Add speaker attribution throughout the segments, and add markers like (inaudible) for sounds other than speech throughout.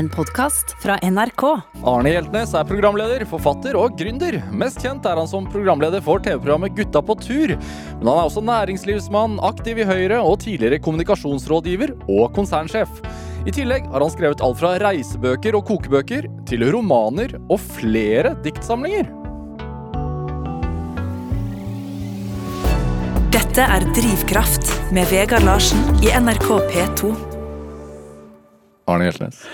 Speaker 1: en podkast fra NRK.
Speaker 2: Arne Hjeltnes er programleder, forfatter og gründer. Mest kjent er han som programleder for TV-programmet Gutta på tur. Men han er også næringslivsmann, aktiv i Høyre og tidligere kommunikasjonsrådgiver og konsernsjef. I tillegg har han skrevet alt fra reisebøker og kokebøker til romaner og flere diktsamlinger.
Speaker 1: Dette er Drivkraft med Vegard Larsen i NRK P2.
Speaker 2: Arne Hjeltnes,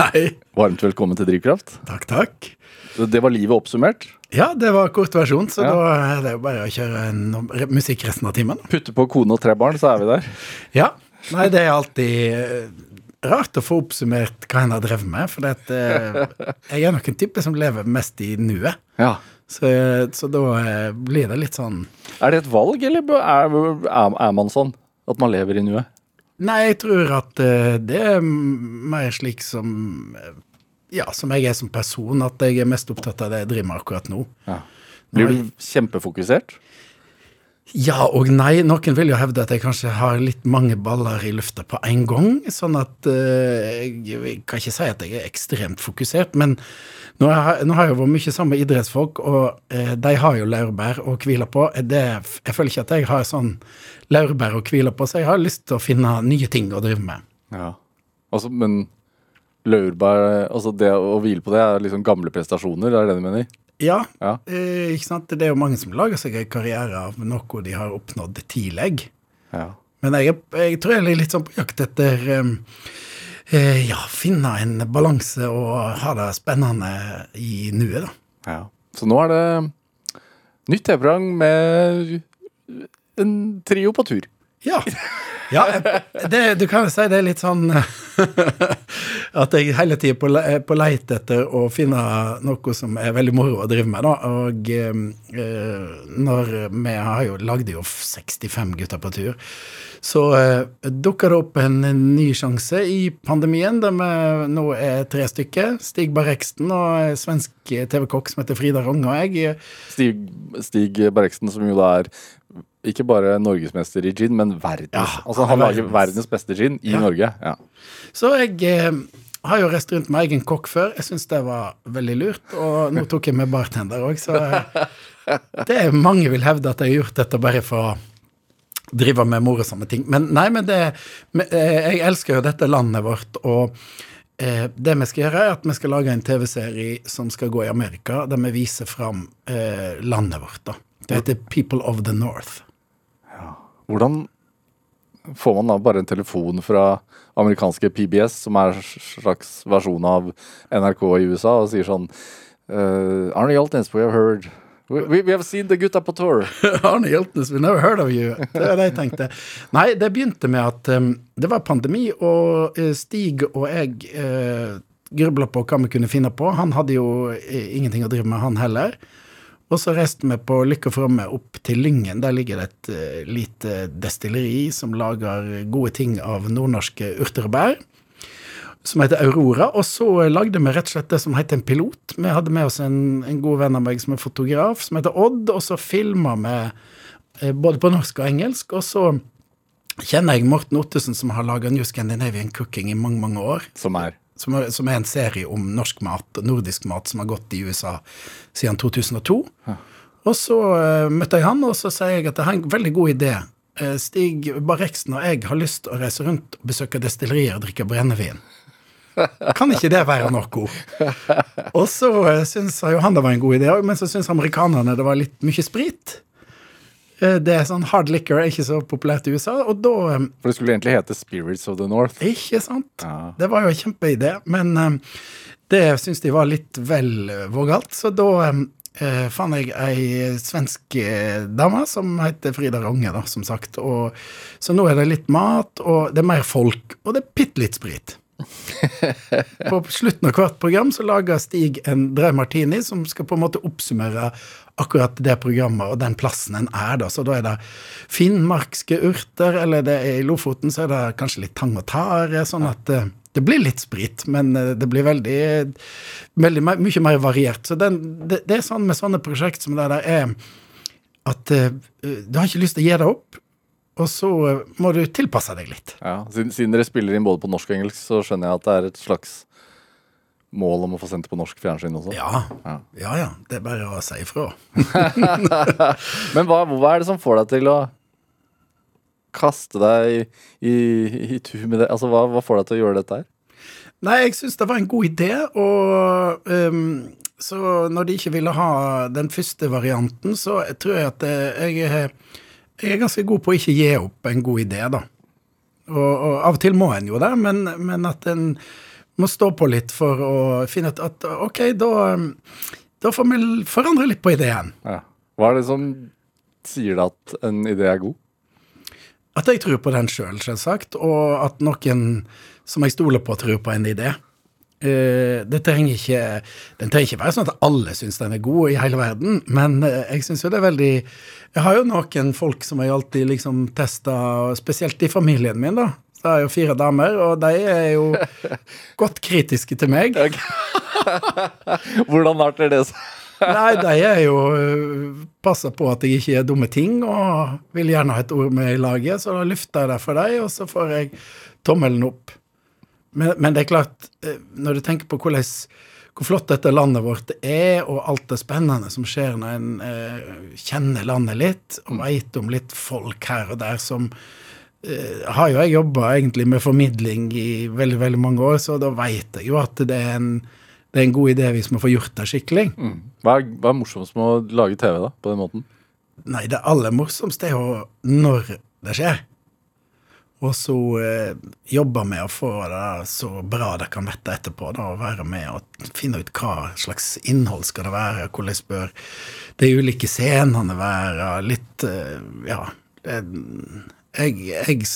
Speaker 3: Hei.
Speaker 2: varmt velkommen til Drivkraft.
Speaker 3: Takk, takk.
Speaker 2: Det var livet oppsummert.
Speaker 3: Ja, det var kort versjon, så
Speaker 2: Ja.
Speaker 3: da er det jo bare å kjøre musikk resten av timen.
Speaker 2: Putte på kone og tre barn, så er vi der.
Speaker 3: Ja. Nei, det er alltid eh, rart å få oppsummert hva en har drevet med, for det at, eh, jeg er nok en type som lever mest i nuet.
Speaker 2: Ja.
Speaker 3: Så, så da eh, blir det litt sånn
Speaker 2: Er det et valg, eller er, er, er man sånn? At man lever i nuet?
Speaker 3: Nei, jeg tror at eh, det er mer slik som eh, Ja, som jeg er som person, at jeg er mest opptatt av det jeg driver med akkurat nå.
Speaker 2: Ja. Blir du kjempefokusert?
Speaker 3: Ja og nei. Noen vil jo hevde at jeg kanskje har litt mange baller i lufta på en gang. Sånn at uh, jeg, jeg kan ikke si at jeg er ekstremt fokusert. Men nå har, nå har jeg vært mye sammen med idrettsfolk, og eh, de har jo laurbær å hvile på. Det, jeg føler ikke at jeg har sånn laurbær å hvile på, så jeg har lyst til å finne nye ting å drive med.
Speaker 2: Ja. Altså, men laurbær Altså, det å hvile på det er liksom gamle prestasjoner, det er det du mener?
Speaker 3: Ja,
Speaker 2: Ja.
Speaker 3: eh, ikke sant. Det er jo mange som lager seg en karriere av noe de har oppnådd tidlig.
Speaker 2: Ja.
Speaker 3: Men jeg, jeg tror jeg er litt sånn på jakt etter eh, Ja, finne en balanse og ha det spennende i nuet, da.
Speaker 2: ja. Så nå er det nytt TV-program med en trio på tur.
Speaker 3: Ja. (laughs) ja det, du kan jo si det er litt sånn (laughs) at jeg hele tida er på leit etter å finne noe som er veldig moro å drive med, da. Og eh, når vi har jo lagde jo 65 gutter på tur, så eh, dukka det opp en, ny sjanse i pandemien, der vi nå er tre stykker. Stig Barreksten og svensk TV-kokk som heter Frida Rong og jeg.
Speaker 2: Stig, Stig Berreksen, som jo da er ikke bare norgesmester i gin, men verdens
Speaker 3: Ja,
Speaker 2: Altså,
Speaker 3: han er
Speaker 2: lager
Speaker 3: verdens.
Speaker 2: beste gin i
Speaker 3: Ja.
Speaker 2: Norge. Ja.
Speaker 3: Så jeg eh, har jo reist rundt med egen kokk før. Jeg syns det var veldig lurt. Og nå tok jeg med bartender òg, så eh, det er mange vil hevde at jeg har gjort dette bare for å drive med morsomme ting. Men nei, men det men, eh, Jeg elsker jo dette landet vårt, og eh, det vi skal gjøre, er at vi skal lage en TV-serie som skal gå i Amerika, der vi viser fram eh, landet vårt. da. Det heter People of the North.
Speaker 2: Hvordan får man da bare en telefon fra amerikanske PBS, som er en slags versjon av NRK i USA, og sier sånn uh, Arne Hjaltnes, we have heard we, we, have seen the gutta på tour. (laughs)
Speaker 3: Arne Hjeltnes, we never heard of you. Det er det jeg tenkte. Nei, det begynte med at um, det var pandemi, og eh, Stig og jeg uh, grubla på hva vi kunne finne på. Han hadde jo ingenting å drive med, han heller. Og så reiste vi på Lykke Fromme opp til Lyngen. Der ligger det et eh, lite destilleri som lager gode ting av nordnorske urter og bær som heter Aurora. Og så lagde vi rett og slett det som heter en pilot. Vi hadde med oss en, en god venn av meg som er fotograf, som heter Odd, og så filma vi eh, både på norsk og engelsk. Og så kjenner jeg Morten Ottesen, som har laga New Scandinavian Cooking i mange, mange år.
Speaker 2: Som er
Speaker 3: Som er, som en serie om norsk mat, nordisk mat, som har gått i USA siden 2002. Og så eh, møtte jeg han, og så sier jeg at det er en veldig god idé. Eh, Stig Barreksen og jeg har lyst til å reise rundt og besøke destillerier og drikke brennevin. Kan ikke det være noe? Og så uh, syns jo han det var en god idé men så syns amerikanerne det var litt mye sprit. Eh, det er sånn hard liquor er ikke så populært i USA, og da eh,
Speaker 2: For det skulle egentlig hete Spirits of the North.
Speaker 3: Ikke sant?
Speaker 2: Ja.
Speaker 3: Det var jo en kjempeidé, men eh, det syns de var litt vel vågalt, så da eh, fant jeg ei svensk dame som heter Frida Ronge, da, som sagt. Og, så nå er det litt mat, og det er mer folk, og det er bitte litt sprit. (laughs) På slutten av hvert program så lager Stig en Dry Martini som skal på en måte oppsummere akkurat det programmet og den plassen en er, da. Så da er det finnmarkske urter, eller det er i Lofoten så er det kanskje litt tang og tare, sånn at eh, det blir litt sprit, men eh, det blir veldig, veldig mye mer variert. Så den, det, det er sånn med sånne prosjekt som det der er at uh, du har ikke lyst til å gi deg opp, og så må du tilpasse deg litt.
Speaker 2: Ja, siden, siden dere spiller inn både på norsk og engelsk, så skjønner jeg at det er et slags mål om å få sendt det på norsk fjernsyn også.
Speaker 3: Ja.
Speaker 2: Ja.
Speaker 3: ja ja. Det er bare å si ifra. (laughs)
Speaker 2: Men hva, hva er det som får deg til å kaste deg i, i, i tur med det? Altså, hva, hva får deg til å gjøre dette her?
Speaker 3: Nei, jeg syns det var en god idé, og um, så når de ikke ville ha den første varianten, så tror jeg at eh, jeg, jeg er ganske god på å ikke gi opp en god idé, da. Og, og av og til må en jo det, men, men at en må stå på litt for å finne ut at OK, da, ehm, da får vi forandre litt på ideen.
Speaker 2: Ja. Hva er det som sier deg at en idé er god?
Speaker 3: At jeg tror på den sjøl, selvsagt, og at noen som jeg stoler på, tror på en idé. Uh, det trenger ikke, den trenger ikke være sånn at alle syns den er god i hele verden, men eh, jeg syns jo det er veldig Jeg har jo noen folk som jeg alltid liksom testa, spesielt i familien min, da. Så er jo fire damer, og de er jo (laughs) godt kritiske til meg. (laughs)
Speaker 2: Hvordan arter det seg?
Speaker 3: Nei, de er jo øh, passer på at jeg ikke gjør dumme ting, og vil gjerne ha et ord med i laget, så da lufter jeg det for dem, og så får jeg tommelen opp. Men, men det er klart, øh, når du tenker på hvordan, hvor flott dette landet vårt er, og alt det spennende som skjer når en eh, kjenner landet litt, og veit om litt folk her og der som har jo jeg jobba egentlig med formidling i veldig, veldig mange år, så da veit jeg jo at det er en det er en god idé hvis vi får gjort det skikkelig.
Speaker 2: Hva er, hva er morsomst med å lage TV da, på den måten?
Speaker 3: Nei, det aller morsomste er jo når det skjer. Og så eh, jobbe med å få det så bra det kan bli etterpå. da, og Være med og finne ut hva slags innhold skal det være. Hvordan bør de ulike scenene være. Litt eh, Ja. Det, jeg, jeg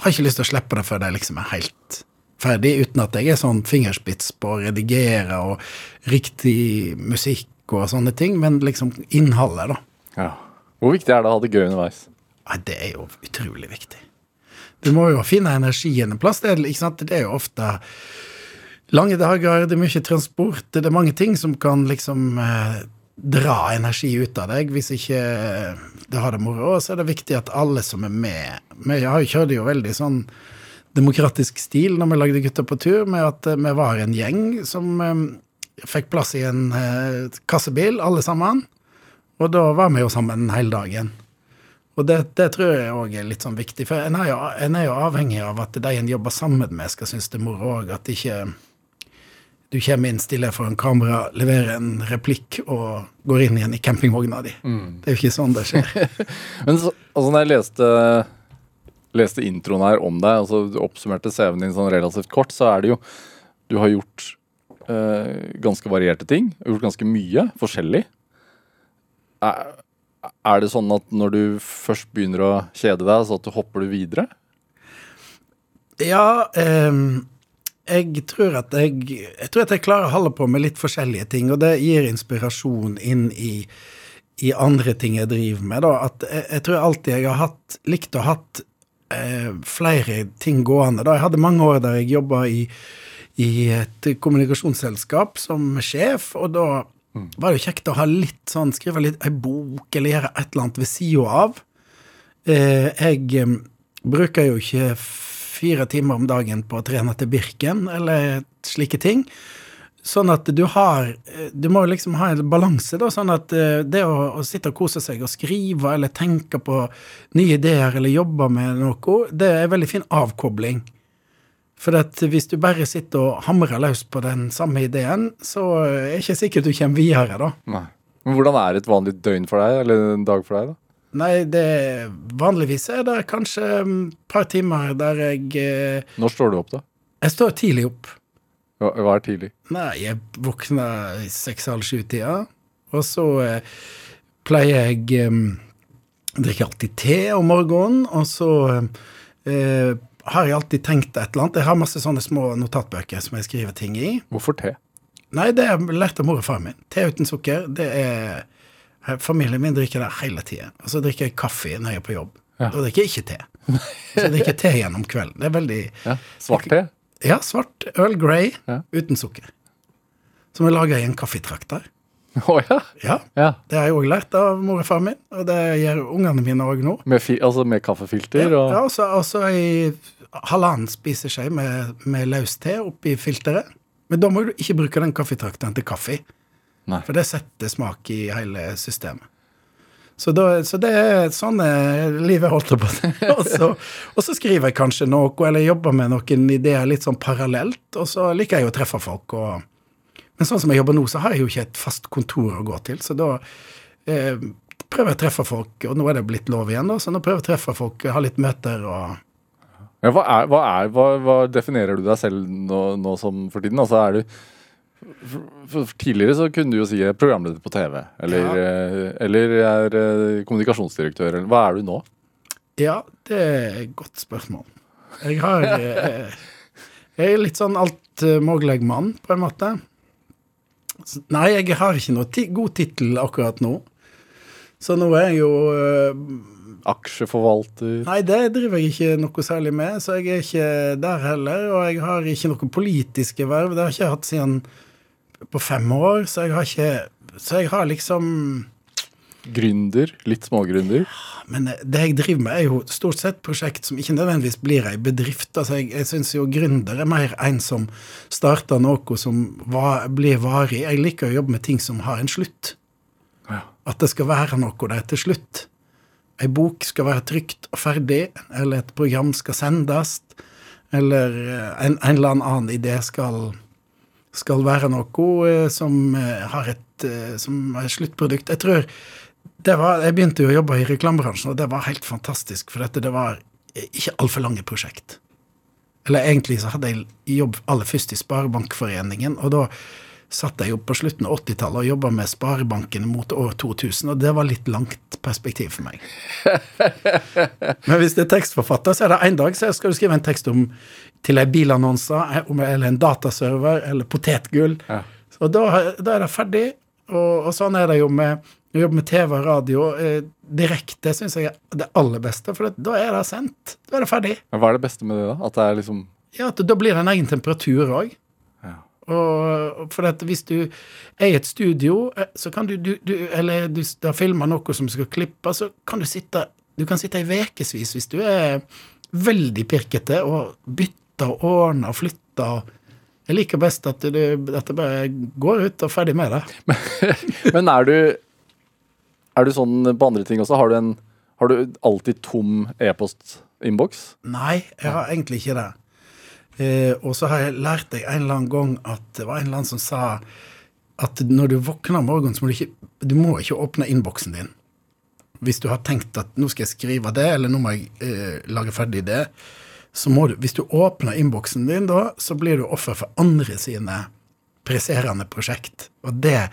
Speaker 3: har ikke lyst til å slippe det før det liksom er helt ferdig, uten at jeg er sånn fingerspits på å redigere og riktig musikk og sånne ting, men liksom innholdet, da.
Speaker 2: Ja. Hvor viktig er det å ha det gøy underveis?
Speaker 3: Nei, det er jo utrolig viktig. Du må jo finne energien en plass. Det er, det er jo ofte lange dager, det er mye transport, det er mange ting som kan liksom eh, dra energi ut av deg hvis ikke eh, du har det moro. Og så er det viktig at alle som er med Vi kjørte jo veldig sånn demokratisk stil når vi lagde Gutter på tur, med at eh, vi var en gjeng som eh, fikk plass i en kassebil, alle sammen. Og da var vi jo sammen hele dagen. Og det, det tror jeg òg er litt sånn viktig, for en er, jo, en er jo avhengig av at de en jobber sammen med, skal synes det er moro òg. At ikke du kommer inn stille foran kamera, leverer en replikk og går inn igjen i campingvogna di. Det er jo ikke sånn det skjer. (laughs)
Speaker 2: Men så, altså når jeg leste, leste introen her om deg, altså du oppsummerte CV-en din sånn relativt kort, så er det jo Du har gjort øh, ganske varierte ting. Gjort ganske mye forskjellig. Er, er det sånn at når du først begynner å kjede deg, så at du hopper du videre?
Speaker 3: Ja, ehm, jeg tror at jeg Jeg tror at jeg klarer å holde på med litt forskjellige ting, og det gir inspirasjon inn i, i andre ting jeg driver med. Da. At jeg, jeg tror alltid jeg har hatt, likt å ha hatt eh, flere ting gående. Da. Jeg hadde mange år der jeg jobba i, i et kommunikasjonsselskap som sjef, og da var det jo kjekt å ha litt sånn, skrive litt ei bok eller gjøre et eller annet ved sida av. Eh, jeg eh, bruker jo ikke fire timer om dagen på å trene til Birken eller slike ting. Sånn at du har eh, Du må liksom ha en balanse, da. Sånn at eh, det å, å sitte og kose seg og skrive eller tenke på nye ideer eller jobbe med noe, det er veldig fin avkobling. For at hvis du bare sitter og hamrer løs på den samme ideen, så er det ikke sikkert du kommer videre, da.
Speaker 2: Nei. Men hvordan er et vanlig døgn for deg, eller en dag for deg, da?
Speaker 3: Nei, det vanligvis er det kanskje et par timer der jeg eh,
Speaker 2: Når står du opp, da?
Speaker 3: Jeg står tidlig opp.
Speaker 2: Hva, hva er tidlig?
Speaker 3: Nei, jeg våkner i seks-halv sju-tida, og så eh, pleier jeg eh, drikke alltid te om morgenen, og så eh, har jeg alltid tenkt et eller annet. Jeg har masse sånne små notatbøker som jeg skriver ting i.
Speaker 2: Hvorfor te?
Speaker 3: Nei, det har jeg lært av mor og far min. Te uten sukker, det er Familien min drikker det hele tida. Og så drikker jeg kaffe når jeg er på jobb.
Speaker 2: Ja.
Speaker 3: Og drikker ikke te. (laughs) Så jeg drikker te gjennom kvelden. Det er veldig
Speaker 2: Ja. Svart te?
Speaker 3: Ja, svart Earl Grey
Speaker 2: Ja.
Speaker 3: uten sukker. Som er laga i en kaffetrakter.
Speaker 2: Å ja.
Speaker 3: Ja,
Speaker 2: ja.
Speaker 3: det har jeg òg lært av mor og far min, og det gjør ungene mine òg nå.
Speaker 2: Med, altså med kaffefilter
Speaker 3: Ja,
Speaker 2: og
Speaker 3: ja, og så- og så ei halvannen spiseskje med, med løs te oppi filteret. Men da må du ikke bruke den kaffetrakteren til kaffe.
Speaker 2: Nei.
Speaker 3: For det setter smak i hele systemet. Så, da, så det er sånn er livet, holdt på. (laughs) Og så- Og så skriver jeg kanskje noe, eller jobber med noen ideer litt sånn parallelt. Og så liker jeg å treffe folk. Og, men sånn som jeg jobber nå, så har jeg jo ikke et fast kontor å gå til. Så da eh, prøver jeg å treffe folk, og nå er det blitt lov igjen, da, så nå prøver jeg å treffe folk, ha litt møter og
Speaker 2: Ja, hva, er, hva, er, hva, hva definerer du deg selv nå, nå som for tiden? Altså er du for, Tidligere så kunne du jo si er programleder på TV, eller,
Speaker 3: Ja.
Speaker 2: eh, eller er eh, kommunikasjonsdirektør. Eller, hva er du nå?
Speaker 3: Ja, det er et godt spørsmål. Jeg har jeg, (laughs) Jeg er litt sånn altmulig mann, på en måte. Nei, jeg har ikke noe god tittel akkurat nå. Så nå er jeg jo eh,
Speaker 2: Aksjeforvalter?
Speaker 3: Nei, det driver jeg ikke noe særlig med, så jeg er ikke der heller. Og jeg har ikke noe politiske verv. Det har jeg ikke hatt siden på fem år, så jeg har ikke Så jeg har liksom
Speaker 2: Gründer? Litt smågründer?
Speaker 3: Men det jeg driver med, er jo stort sett prosjekt som ikke nødvendigvis blir ei bedrift. Altså, jeg jeg syns jo gründer er mer en som starter noe som var, blir varig. Jeg liker å jobbe med ting som har en slutt.
Speaker 2: Ja.
Speaker 3: At det skal være noe der til slutt. Ei bok skal være trygt og ferdig, eller et program skal sendes, eller en, en eller annen idé skal, skal være noe eh, som eh, har et eh, som er sluttprodukt. Jeg tror det var, Jeg begynte jo å jobbe i reklamebransjen, og det var helt fantastisk, for dette, det var ikke altfor lange prosjekt. Eller egentlig så hadde jeg jobb aller først i Sparebankforeningen, og da satt jeg jo på slutten av 80-tallet og jobba med sparebankene mot år 2000, og det var litt langt perspektiv for meg. (laughs) Men hvis det er tekstforfatter, så er det en dag så skal du skrive en tekst om til ei bilannonse, eller en dataserver, eller potetgull.
Speaker 2: Ja.
Speaker 3: Og da, da er det ferdig, og, og sånn er det jo med å jobbe med TV og radio. Eh, direkte syns jeg er det aller beste, for da er det sendt. Da er det ferdig.
Speaker 2: Men hva er det beste med det, da? At det er liksom
Speaker 3: Ja, at Da blir det en egen temperatur òg. Og for at hvis du er i et studio, eh, så kan du, du, du Eller du har filma noe som skal klippe, så kan du sitte Du kan sitte i ukevis hvis du er veldig pirkete og bytter og ordner og flytter. Jeg liker best at, du, at det bare går ut og ferdig med det. (laughs)
Speaker 2: Men er du Er du sånn på andre ting også? Har du, en, har du alltid tom e-postinnboks?
Speaker 3: Nei, jeg har egentlig ikke det. Eh, og så har jeg lært deg en eller annen gang at det var en eller annen som sa at når du våkner om morgenen, så må du ikke, du må ikke åpne innboksen din. Hvis du har tenkt at nå skal jeg skrive det, eller nå må jeg eh, lage ferdig det, så må du Hvis du åpner innboksen din da, så blir du offer for andre sine presserende prosjekt. Og det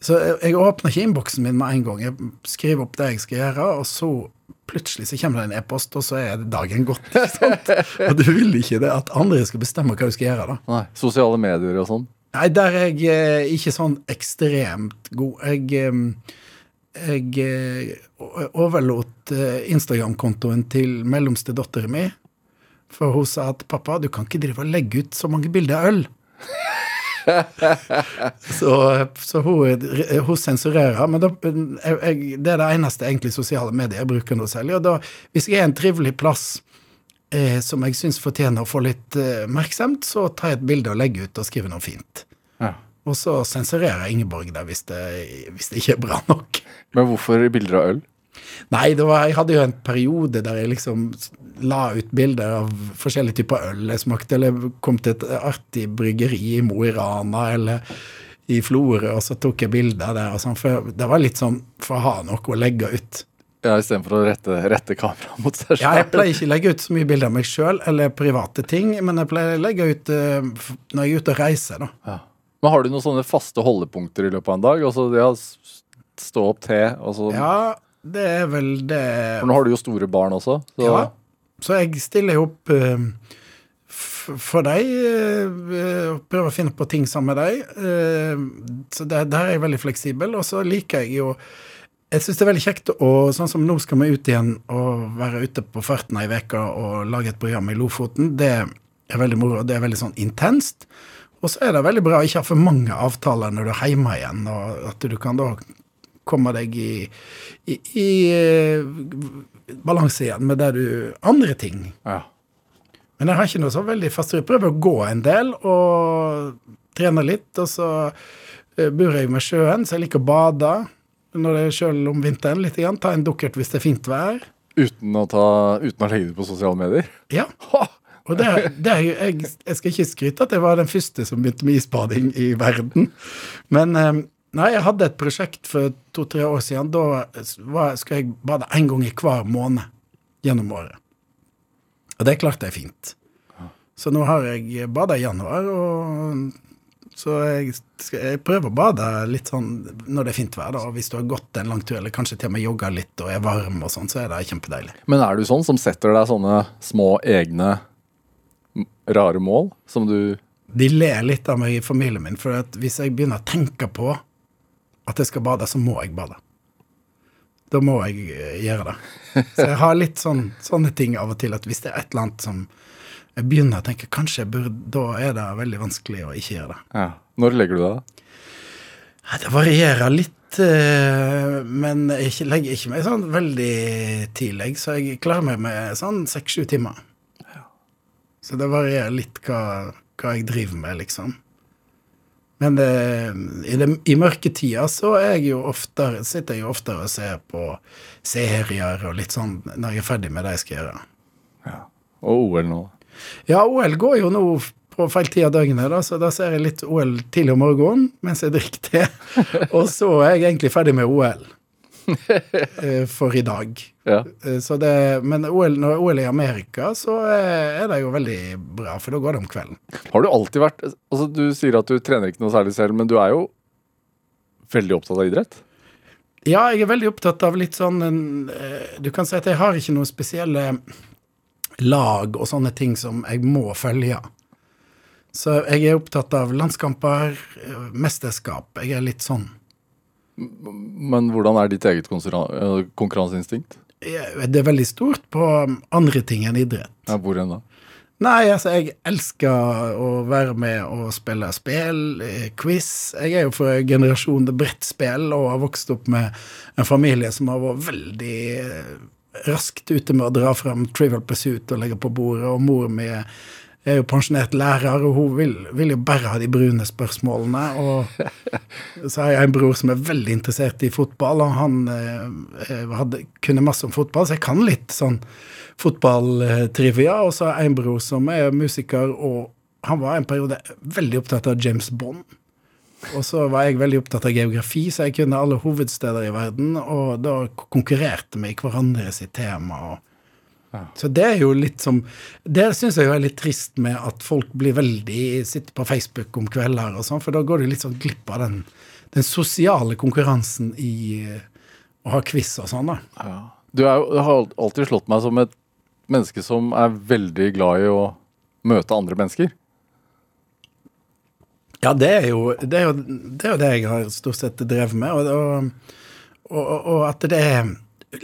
Speaker 3: Så jeg, jeg åpner ikke innboksen min med en gang. Jeg skriver opp det jeg skal gjøre, og så plutselig så kommer det en e-post, og så er dagen gått. Og du vil ikke det at andre skal bestemme hva du skal gjøre, da.
Speaker 2: Nei. Sosiale medier og sånn?
Speaker 3: Nei, der er jeg eh, ikke sånn ekstremt god. Jeg, eh, jeg eh, overlot eh, Instagram-kontoen til mellomste datteren min. For hun sa at 'pappa, du kan ikke drive og legge ut så mange bilder av øl'. (laughs) så så hun, hun sensurerer. Men da, jeg, det er det eneste egentlig sosiale medier jeg bruker noe særlig. Og da, hvis jeg er en trivelig plass eh, som jeg syns fortjener å få litt eh, så tar jeg et bilde og legger ut og skriver noe fint.
Speaker 2: Ja.
Speaker 3: Og så sensurerer jeg Ingeborg der hvis det, hvis det ikke er bra nok.
Speaker 2: Men hvorfor bilder av øl?
Speaker 3: Nei, var, jeg hadde jo en periode der jeg liksom la ut bilder av forskjellige typer øl jeg smakte, eller kom til et artig bryggeri i Mo i Rana eller i Florø, og så tok jeg bilder der. og sånn, for Det var litt sånn for å ha noe å legge ut.
Speaker 2: Ja, Istedenfor å rette, rette kameraet mot seg
Speaker 3: Ja, jeg pleier ikke å legge ut så mye bilder av meg sjøl eller private ting, men jeg pleier å legge ut uh, når jeg er ute og reiser, da.
Speaker 2: Ja. Men har du noen sånne faste holdepunkter i løpet av en dag? Altså, ja, stå opp te, og så
Speaker 3: Ja, det er vel det
Speaker 2: For nå har du jo store barn også. Så
Speaker 3: Ja. Så jeg stiller jo opp eh, for deg, eh, prøver å finne på ting sammen med deg. Eh, så der, der er jeg veldig fleksibel. Og så liker jeg jo Jeg syns det er veldig kjekt å Sånn som nå skal vi ut igjen og være ute på farten ei uke og lage et program i Lofoten. Det er veldig moro. Det er veldig sånn intenst. Og så er det veldig bra å ikke ha for mange avtaler når du er hjemme igjen, og at du kan da komme deg i, i, i eh, balanse igjen med det du andre ting.
Speaker 2: ja.
Speaker 3: Men jeg har ikke noe så veldig fast Jeg prøver å gå en del, og trene litt, og så eh, bor jeg med sjøen, så jeg liker å bade når det er sjøl om vinteren. litt igjen. Ta en dukkert hvis det er fint vær.
Speaker 2: Uten å, ta, uten å legge det på sosiale medier?
Speaker 3: Ja.
Speaker 2: Ha!
Speaker 3: Og det, det er, jo- jeg, jeg skal ikke skryte at jeg var den første som begynte med isbading i verden. Men eh, nei, jeg hadde et prosjekt for to-tre år siden. Da var, skulle jeg bade én gang i hver måned gjennom året. Og det klarte jeg fint. Så nå har jeg bada i januar, og så jeg, skal, jeg prøver å bade litt sånn når det er fint vær. da, og Hvis du har gått en lang tur, eller kanskje til og med jogga litt og er varm, og sånn, så er det kjempedeilig.
Speaker 2: Men er du sånn som setter deg sånne små egne rare mål som du
Speaker 3: De ler litt av meg i familien min, for at hvis jeg begynner å tenke på at jeg skal bade, så må jeg bade. Da må jeg eh, gjøre det. Så jeg har litt sånn, sånne ting av og til, at hvis det er et eller annet som jeg begynner å tenke kanskje jeg burde, da er det veldig vanskelig å ikke gjøre det.
Speaker 2: ja. Når legger du deg, da?
Speaker 3: Det varierer litt, eh, men jeg legger ikke meg sånn veldig tidlig, så jeg klarer meg med sånn seks-sju timer. Så det varierer litt hva, hva jeg driver med, liksom. Men det, i, det, i mørketida så jeg oftere, sitter jeg jo oftere og ser på serier og litt sånn når jeg er ferdig med det jeg skal gjøre. Ja.
Speaker 2: Og OL nå?
Speaker 3: Ja, OL går jo nå på feil tid av døgnet, da, så da ser jeg litt OL tidlig om morgenen mens jeg drikker te. (laughs) Og så er jeg egentlig ferdig med OL eh, (laughs) for i dag.
Speaker 2: Ja.
Speaker 3: Eh, Så det, men OL, når OL er i Amerika, så er er det jo veldig bra, for da går det om kvelden.
Speaker 2: Har du alltid vært Altså, du sier at du trener ikke noe særlig selv, men du er jo veldig opptatt av idrett?
Speaker 3: Ja, jeg er veldig opptatt av litt sånn en, eh, Du kan si at jeg har ikke noen spesielle lag og sånne ting som jeg må følge. Så jeg er opptatt av landskamper, eh, mesterskap. Jeg er litt sånn.
Speaker 2: Men hvordan er ditt eget eh, konkurranseinstinkt?
Speaker 3: Det er veldig stort på andre ting enn idrett.
Speaker 2: Ja, hvor enn da?
Speaker 3: Nei, altså, jeg elsker å være med og spille spill, eh, quiz. Jeg er jo fra generasjon brettspill og har vokst opp med en familie som har vært veldig eh, raskt ute med å dra frem Trivial Pursuit og legge på bordet, og mor mi er jo pensjonert lærer, og hun vil, vil jo bare ha de brune spørsmålene. Og (laughs) så har jeg en bror som er veldig interessert i fotball, og han eh, hadde, kunne masse om fotball, så jeg kan litt sånn fotballtrivia. Og så har jeg en bror som er musiker, og han var en periode veldig opptatt av James Bond. Og så var jeg veldig opptatt av geografi, så jeg kunne alle hovedsteder i verden, og da konkurrerte vi i hverandre sitt tema. og så det er jo litt som Det syns jeg jo er litt trist med at folk blir veldig sitter på Facebook om kvelder og sånn, for da går du litt sånn glipp av den, den sosiale konkurransen i eh, å ha quiz og sånn, da.
Speaker 2: Ja. Du, er, du har alltid slått meg som et menneske som er veldig glad i å møte andre mennesker.
Speaker 3: Ja, det er jo det, er jo, det, er jo det jeg har stort sett drevet med, og, og, og, og at det er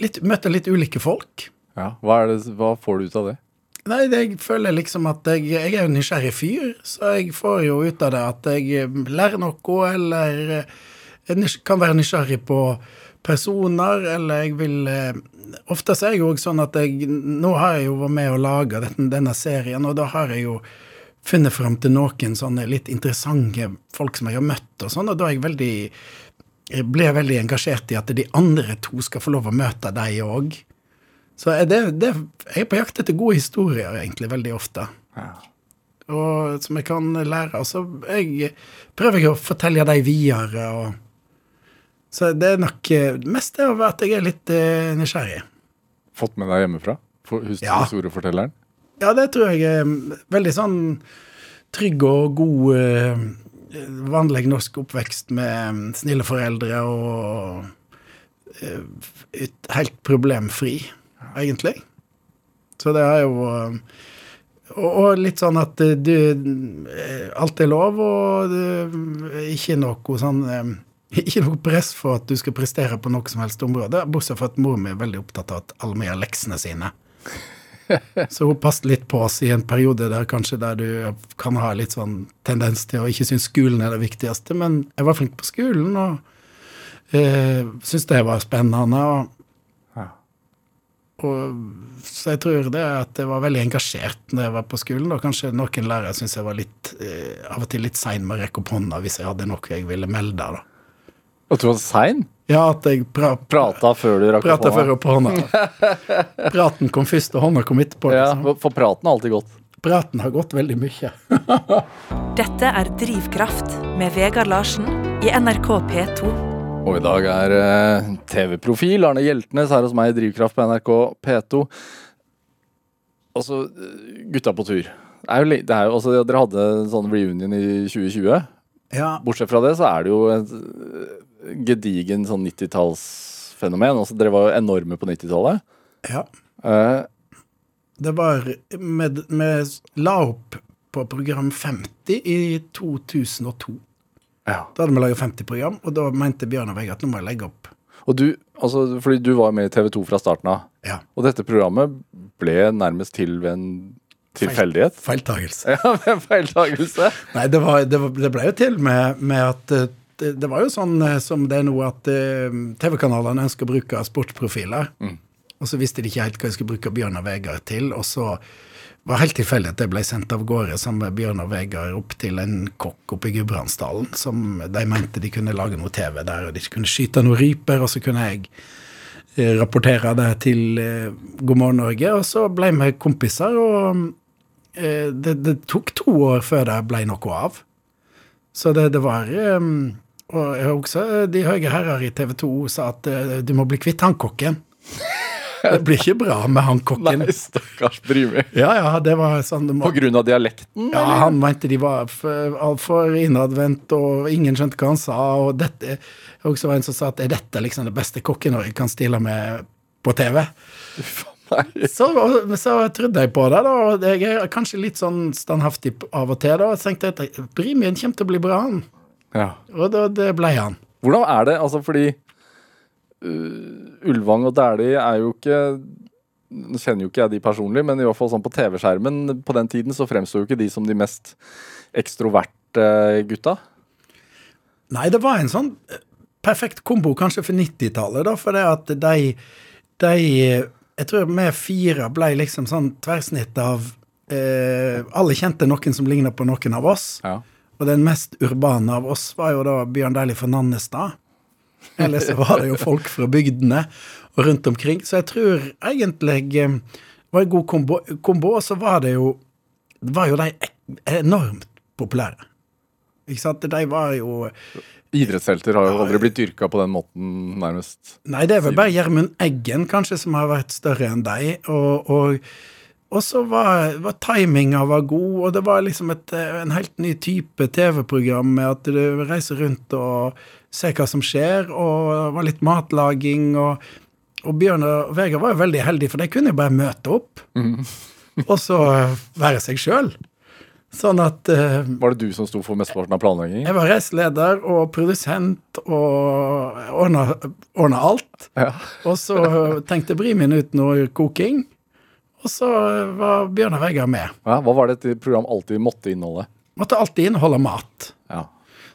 Speaker 3: litt, Møter litt ulike folk.
Speaker 2: Ja. Hva, det, hva får du ut av det?
Speaker 3: Nei, det, jeg føler liksom at jeg, jeg er en nysgjerrig fyr, så jeg får jo ut av det at jeg lærer noe, eller eh, jeg kan være nysgjerrig på personer, eller jeg vil eh, Ofte så er jeg jo sånn at jeg Nå har jeg jo vært med og laga denne serien, og da har jeg jo funnet fram til noen sånne litt interessante folk som jeg har møtt, og sånn, og da er jeg veldig jeg ble veldig engasjert i at de andre to skal få lov å møte deg òg. Så det, det, jeg er på jakt etter gode historier, egentlig, veldig ofte. Og som jeg kan lære. Og så jeg, prøver jeg å fortelle dem videre. Og, så det er nok eh, mest det over at jeg er litt eh, nysgjerrig.
Speaker 2: Fått med deg hjemmefra? Historiefortelleren?
Speaker 3: Ja. Ja, det tror jeg er veldig sånn trygg og god eh, vanlig norsk oppvekst med snille foreldre og eh, helt problemfri, egentlig. Så det er jo eh, og, litt sånn at eh, du eh, Alt er lov, og det er ikke noe sånn (laughs) ikke noe press for at du skal prestere på noe som helst område, bortsett fra at mor mi er veldig opptatt av at alle må gjøre leksene sine. (laughs) Så hun passet litt på oss i en periode der kanskje der du kan ha litt sånn tendens til å ikke synes skolen er det viktigste, men jeg var flink på skolen og eh, syntes det var spennende. Og. Og, så jeg tror det at jeg var veldig engasjert når jeg var på skolen. Og kanskje noen lærere syntes jeg var litt, eh, av og til litt sein med å rekke opp hånda hvis jeg hadde noe jeg ville melde. da.
Speaker 2: Og du var sein?
Speaker 3: Ja, at jeg pra,
Speaker 2: Prata før du rakk opp
Speaker 3: prata før
Speaker 2: hånda?
Speaker 3: opp hånda. (laughs) Praten kom først, og hånda kom etterpå.
Speaker 2: Ja,
Speaker 3: Liksom.
Speaker 2: for praten har alltid gått.
Speaker 3: Praten har gått veldig mye. (laughs)
Speaker 1: Dette er Drivkraft med Vegard Larsen i NRK P2.
Speaker 2: Og i dag er eh, TV-profil Arne Hjeltnes her hos meg i Drivkraft på NRK P2. Altså, eh, gutta på tur. Det er jo, det er jo, altså, dere hadde en sånn reunion i 2020.
Speaker 3: Ja,
Speaker 2: Bortsett fra det, så er det jo et øh, gedigen sånn 90-tallsfenomen. Altså, dere var jo enorme på 90-tallet.
Speaker 3: ja.
Speaker 2: Uh,
Speaker 3: Det var Vi la opp på program 50 i 2002.
Speaker 2: ja.
Speaker 3: Da hadde vi laga 50 program, og da mente Bjørn og Vegard at nå må jeg legge opp.
Speaker 2: Og du, altså, fordi du var med i TV 2 fra starten av.
Speaker 3: Ja.
Speaker 2: Og dette programmet ble nærmest til ved en tilfeldighet.
Speaker 3: Feiltagelse.
Speaker 2: Ja, ved en feiltagelse. (laughs)
Speaker 3: Nei, det, var, det, var, det ble jo til med, med at eh, det, det var jo sånn eh, som det er nå, at eh, TV-kanalene ønsker å bruke sportsprofiler. Og så visste de ikke helt hva de skulle bruke Bjørn og Vegard til. Og så var helt tilfeldig at det ble sendt av gårde sammen med Bjørn og Vegard opp til en kokk oppe i Gudbrandsdalen, som de mente de kunne lage noe TV der, og de kunne skyte noen ryper, og så kunne jeg eh, rapportere det til eh, God morgen Norge. Og så ble vi kompiser, og eh, det, det tok to år før det ble noe av. Så det, det var Og jeg har også de høye herrer i TV 2 sa at du må bli kvitt han kokken. Det blir ikke bra med han kokken.
Speaker 2: Nei, stakkars Brimi.
Speaker 3: Ja, ja, det var sånn det må,
Speaker 2: På grunn av dialekten?
Speaker 3: ja, Han mente de var for- altfor innadvendt, og ingen skjønte hva han sa. og dette, også var en som sa at er dette liksom det beste kokken Norge kan stille med på TV?
Speaker 2: Nei.
Speaker 3: Så, så trodde jeg på det, da. og Jeg er kanskje litt sånn standhaftig av og til. da, og tenkte at Brimien kommer til å bli bra, han.
Speaker 2: Ja.
Speaker 3: Og da, det ble han.
Speaker 2: Hvordan er det, altså fordi Ulvang og Dæhlie er jo ikke Nå kjenner jo ikke jeg de personlig, men i hvert fall sånn på TV-skjermen på den tiden så fremsto jo ikke de som de mest ekstroverte gutta.
Speaker 3: Nei, det var en sånn eh, perfekt kombo kanskje for 90-tallet, da, for det at de, de Jeg tror vi fire ble liksom sånn tverrsnitt av eh, Alle kjente noen som ligna på noen av oss.
Speaker 2: Ja.
Speaker 3: Og den mest urbane av oss var jo da Bjørn Dæhlie fra Nannestad. Eller så var det jo folk fra bygdene og rundt omkring. Så jeg tror egentlig eh, det var en god kombo. kombo så var det jo var jo de enormt populære. Ikke sant? De var jo
Speaker 2: Idrettshelter har jo aldri blitt dyrka på den måten, nærmest.
Speaker 3: Nei, det er vel bare Gjermund Eggen kanskje som har vært større enn deg. Og, og, og så var, var timinga var god, og det var liksom et, eh, en helt ny type TV-program med at du reiser rundt og ser hva som skjer, og det var litt matlaging. og og Bjørn og Vegard var jo veldig heldige, for de kunne jo bare møte opp. og så eh, være seg sjøl. Sånn at uh,
Speaker 2: Var det du som sto for mesteparten av planleggingen?
Speaker 3: jeg var reiseleder og produsent og ordna, ordna alt.
Speaker 2: Ja.
Speaker 3: Og så tenkte Brimin ut noe koking, og så var Bjørnar Vegard med.
Speaker 2: ja. Hva var det et program alltid måtte inneholde?
Speaker 3: Måtte alltid inneholde mat.
Speaker 2: Ja.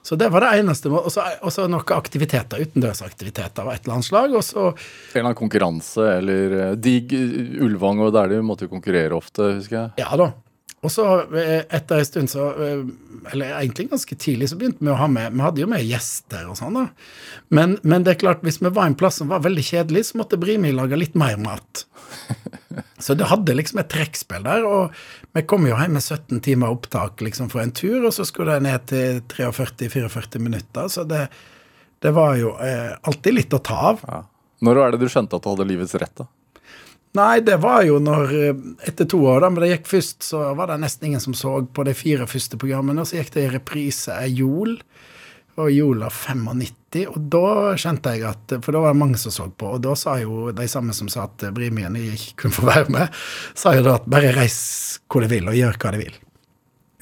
Speaker 3: Så det var det eneste. Og så noen aktiviteter, utendørsaktiviteter av et eller annet slag. Og så
Speaker 2: En eller annen konkurranse, eller Digg Ulvang og Dæhlie måtte jo konkurrere ofte, husker jeg.
Speaker 3: Ja da. Og så eh, etter en stund så eh, Eller egentlig ganske tidlig så begynte vi å ha med Vi hadde jo med gjester og sånn, da. Men, men det er klart, hvis vi var en plass som var veldig kjedelig, så måtte Brimi lage litt mer mat. (laughs) Så det hadde liksom et trekkspill der, og vi kom jo hjem med 17 timer opptak liksom for en tur, og så skulle det ned til 43-44 minutter, så det, det var jo eh, alltid litt å ta av.
Speaker 2: Ja. Når er det du skjønte at du hadde livets rett, da?
Speaker 3: Nei, det var jo når eh, Etter to år, da, men det gikk først, så var det nesten ingen som så på de fire første programmene. Og så gikk det i reprise ei jol, og jula 95. Og da skjønte jeg at For da var det mange som så på, og da sa jo de samme som sa at Brimien ikke kunne få være med, sa jo da at bare reis hvor de vil, og gjør hva de vil.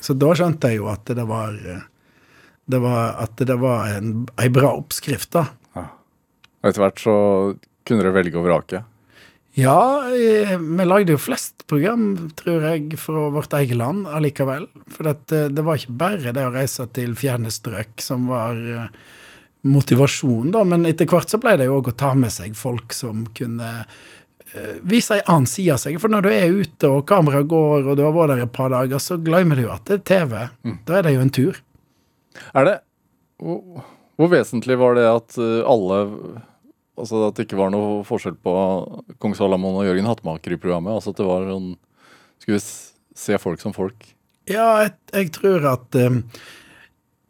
Speaker 3: Så da skjønte jeg jo at det var det var, At det var en, ei bra oppskrift, da.
Speaker 2: Og etter hvert så kunne dere velge og vrake.
Speaker 3: Ja, eh, vi lagde jo flest program, tror jeg, fra vårt eget land allikevel. For at, eh, det var ikke bare det å reise til fjerne strøk som var eh, motivasjonen, da. Men etter hvert så ble det jo òg å ta med seg folk som kunne vise ei annen side av seg. For når du er ute og kameraet går, og du har vært der et par dager, så glemmer du jo at det er TV. Da er det jo en tur.
Speaker 2: Er det hvor, vesentlig var det at alle Altså at det ikke var noe forskjell på Kong Salamon og Jørgen Hattemaker i programmet? Altså at det var sånn Skulle vi se folk som folk?
Speaker 3: Ja, jeg, jeg tror at um,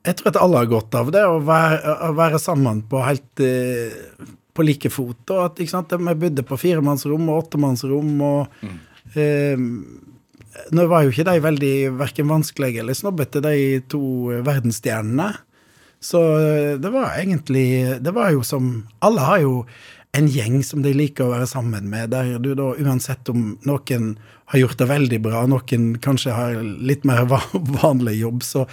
Speaker 3: Jeg tror at alle har godt av det, å være, å være sammen på helt eh, på like fot. Og at, ikke sant, Vi bodde på firemannsrom og åttemannsrom, og eh, Nå var jo ikke de veldig verken vanskelige eller snobbete, de to verdensstjernene. Så eh, det var egentlig Det var jo som Alle har jo en gjeng som de liker å være sammen med, der du da uansett om noen har gjort det veldig bra, noen kanskje har litt mer vanlig jobb, så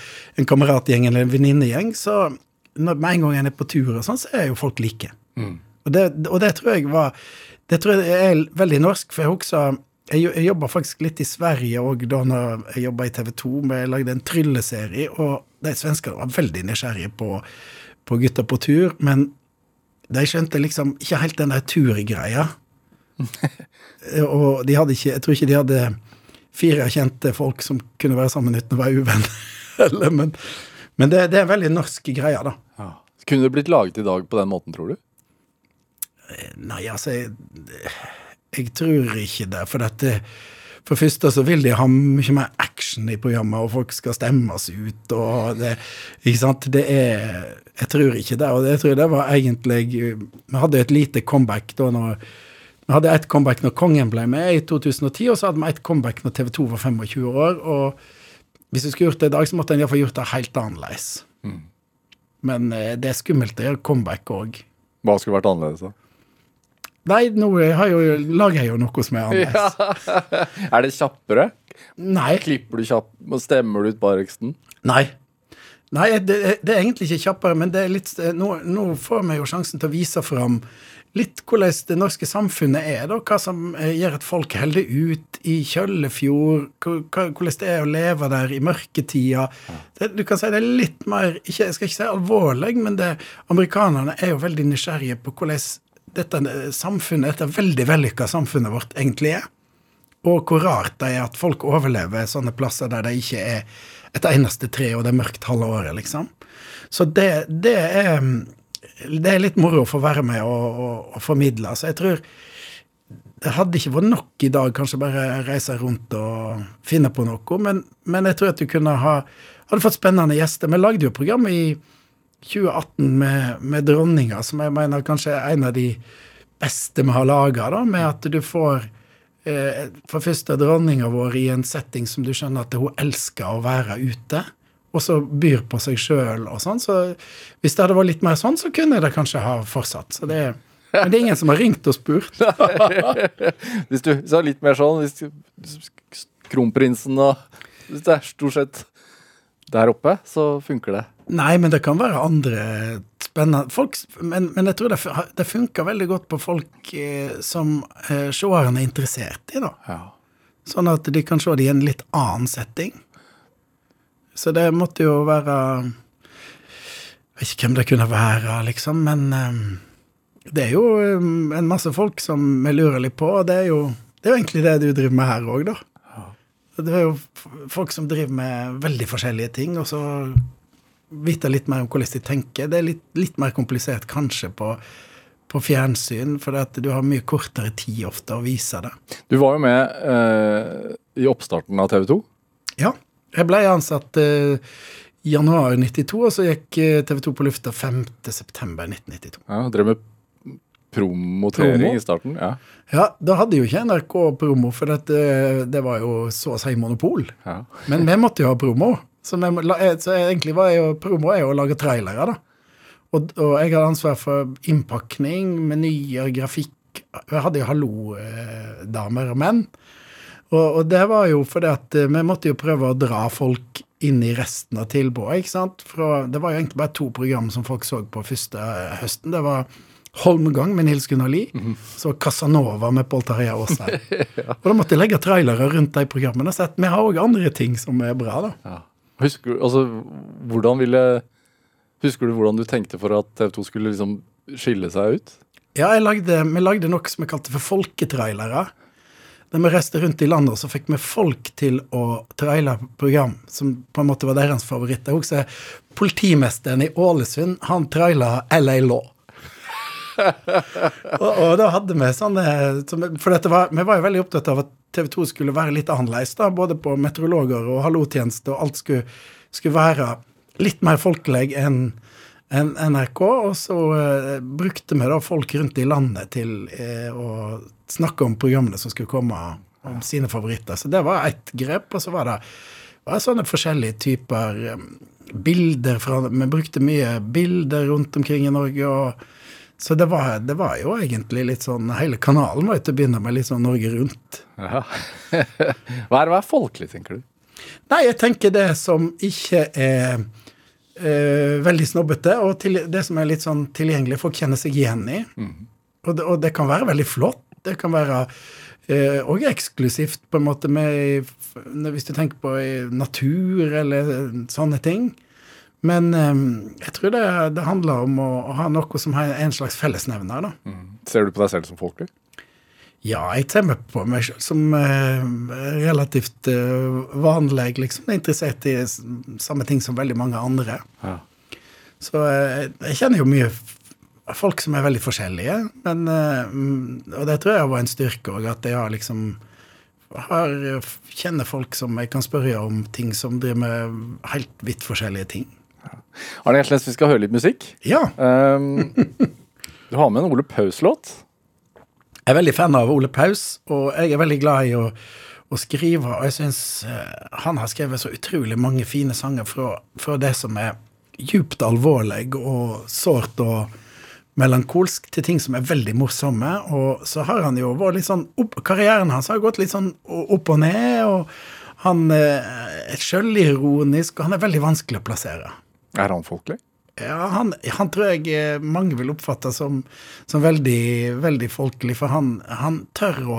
Speaker 3: en kameratgjeng eller en venninnegjeng, så når, med en gang en er på tur og sånn, så er jo folk like. Og, det, og det tror jeg var Det tror jeg er veldig norsk, for jeg husker jeg, jeg jobba faktisk litt i Sverige òg da når jeg jobba i TV 2. men Jeg lagde en trylleserie, og de svenskene var veldig nysgjerrige på, på Gutta på tur. Men de skjønte liksom ikke helt den der turgreia. (laughs) og de hadde ikke Jeg tror ikke de hadde fire kjente folk som kunne være sammen uten å være uvenner. (laughs) Eller, men men det, det er veldig norsk greie, da.
Speaker 2: Kunne det blitt laget i dag på den måten, tror du?
Speaker 3: Nei, altså jeg, jeg tror ikke det. For dette For det første så vil de ha mye mer action i programmet, og folk skal stemmes ut, og det Ikke sant. Det er Jeg tror ikke det. Og jeg tror det var egentlig Vi hadde et lite comeback da når vi hadde ett comeback når Kongen ble med i 2010, og så hadde vi ett comeback når TV 2 var 25 år. og hvis vi skulle gjort det i dag, så måtte en iallfall gjort det helt annerledes. Men eh, det er skummelt å gjøre comeback òg.
Speaker 2: Hva skulle vært annerledes, da?
Speaker 3: Nei, nå har jeg jo, lager jeg jo noe som er annerledes. (laughs)
Speaker 2: Er det kjappere?
Speaker 3: Nei.
Speaker 2: Klipper du kjapp og stemmer du ut bareksten?
Speaker 3: Nei. Nei, det, det er egentlig ikke kjappere, men det er litt, nå, nå får vi jo sjansen til å vise fram litt hvordan det norske samfunnet er, da. Hva som eh, gjør at folk holder ut i Kjøllefjord. Hvordan det er å leve der i mørketida. Det, du kan si det er litt mer ikke, Jeg skal ikke si alvorlig, men det, amerikanerne er jo veldig nysgjerrige på hvordan dette samfunnet, dette veldig vellykka samfunnet vårt egentlig er. Og hvor rart det er at folk overlever sånne plasser der det ikke er et eneste tre, og det er mørkt halve året, liksom. Så det, det er det er litt moro å få være med og, og, og formidle. Så jeg tror det hadde ikke vært nok i dag, kanskje bare reise rundt og finne på noe, men, men jeg tror at du kunne ha hadde fått spennende gjester. Vi lagde jo program i 2018 med, med dronninga, som jeg mener kanskje er en av de beste vi har laga, med at du får eh, for første dronninga vår i en setting som du skjønner at hun elsker å være ute, og så byr på seg sjøl og sånn. Så hvis det hadde vært litt mer sånn, så kunne det kanskje ha fortsatt. Så det, men det er ingen som har ringt og spurt. (laughs)
Speaker 2: Hvis du sa litt mer sånn hvis Kronprinsen og Hvis det er stort sett der oppe, så funker det.
Speaker 3: Nei, men det kan være andre spennende folk, men, men jeg tror det, det funker veldig godt på folk eh, som eh, seeren er interessert i, da.
Speaker 2: Ja.
Speaker 3: Sånn at de kan se det i en litt annen setting. Så det måtte jo være Jeg vet ikke hvem det kunne være, liksom, men eh, det er jo eh, en masse folk som vi lurer litt på, og det er jo, det er jo egentlig det du driver med her òg, da. Det er jo folk som driver med veldig forskjellige ting, og så vite litt mer om hvordan de tenker. Det er litt, litt mer komplisert kanskje på, på fjernsyn, for du har mye kortere tid ofte å vise det.
Speaker 2: Du var jo med eh, i oppstarten av TV 2.
Speaker 3: Ja. Jeg ble ansatt eh, i januar 92, og så gikk eh, TV 2 på lufta 5.9.1992.
Speaker 2: Ja, drev med promotering
Speaker 3: Promo?
Speaker 2: i starten. Ja.
Speaker 3: Ja, da hadde jo ikke NRK promo, for dette, det var jo så å si monopol.
Speaker 2: Ja.
Speaker 3: Men vi måtte jo ha promo. Så, la- eh, så egentlig var jeg jo promo er jo å lage trailere, da. Og, og jeg hadde ansvar for innpakning, menyer, grafikk. Jeg hadde jo hallo-damer og menn. Og, og det var jo fordi at eh, vi måtte jo prøve å dra folk inn i resten av tilbudet. ikke sant? Fra, det var jo egentlig bare to program som folk så på første eh, høsten. Det var Holmgang med Nils Gunnar Lie. Så var Casanova med Pål Tarjei Aasheim. (laughs) Og da måtte jeg legge trailere rundt de programmene. Så vi har òg andre ting som er bra, da.
Speaker 2: Ja. Husker, altså, hvordan ville, husker du hvordan du tenkte for at TV 2 skulle liksom skille seg ut?
Speaker 3: Ja, jeg lagde, vi lagde noe som vi kalte for folketrailere. Da vi reiste rundt i landet, så fikk vi folk til å traile program som på en måte var deres favoritt. Jeg husker politimesteren i Ålesund, han traila LA Law. (laughs) og, og, da hadde vi sånne For var, vi var jo veldig opptatt av at TV 2 skulle være litt annerledes, da, både på meteorologer og hallotjeneste, og alt skulle, skulle være litt mer folkelig enn en NRK. Og så uh, brukte vi da folk rundt i landet til uh, å snakke om programmene som skulle komme, om sine favoritter. Så det var ett grep. Og så var det var sånne forskjellige typer um, bilder fra Vi brukte mye bilder rundt omkring i Norge. og så det var, det var, jo egentlig litt sånn Hele kanalen var jo til å begynne med litt sånn Norge Rundt.
Speaker 2: Ja. (laughs) hva er det er folkelig, tenker du?
Speaker 3: Nei, jeg tenker det som ikke er eh, veldig snobbete, og til, det som er litt sånn tilgjengelig, folk kjenner seg igjen i. Mm. Og, det, og, det, kan være veldig flott. Det kan være eh, og eksklusivt, på en måte, med, hvis du tenker på natur eller sånne ting. Men um, jeg tror det, det, handler om å, å, ha noe som har en slags fellesnevner. da. Mm.
Speaker 2: Ser du på deg selv som folkelig?
Speaker 3: Ja, jeg ser på meg selv som uh, relativt uh, vanlig. liksom. Jeg er interessert i samme ting som veldig mange andre. Ja. Så uh, jeg kjenner jo mye folk som er veldig forskjellige. Men, og det tror jeg var en styrke òg, at jeg har liksom har, kjenner folk som jeg kan spørre om ting som driver med helt vidt forskjellige ting.
Speaker 2: Arne Gjersnes, vi skal høre litt musikk.
Speaker 3: Ja. Um, (laughs)
Speaker 2: du har med en Ole Paus-låt.
Speaker 3: Jeg er veldig fan av Ole Paus, og jeg er veldig glad i å, å skrive. Og jeg syns uh, han har skrevet så utrolig mange fine sanger fra, fra det som er djupt alvorlig og sårt og melankolsk, til ting som er veldig morsomme. Og så har han jo vært litt sånn opp, Karrieren hans har gått litt sånn opp og ned. og han er sjølironisk, og han er veldig vanskelig å plassere.
Speaker 2: Er han folkelig?
Speaker 3: Ja, han, han, tror jeg eh, mange vil oppfatte som, som veldig, veldig folkelig. For han, han, tør å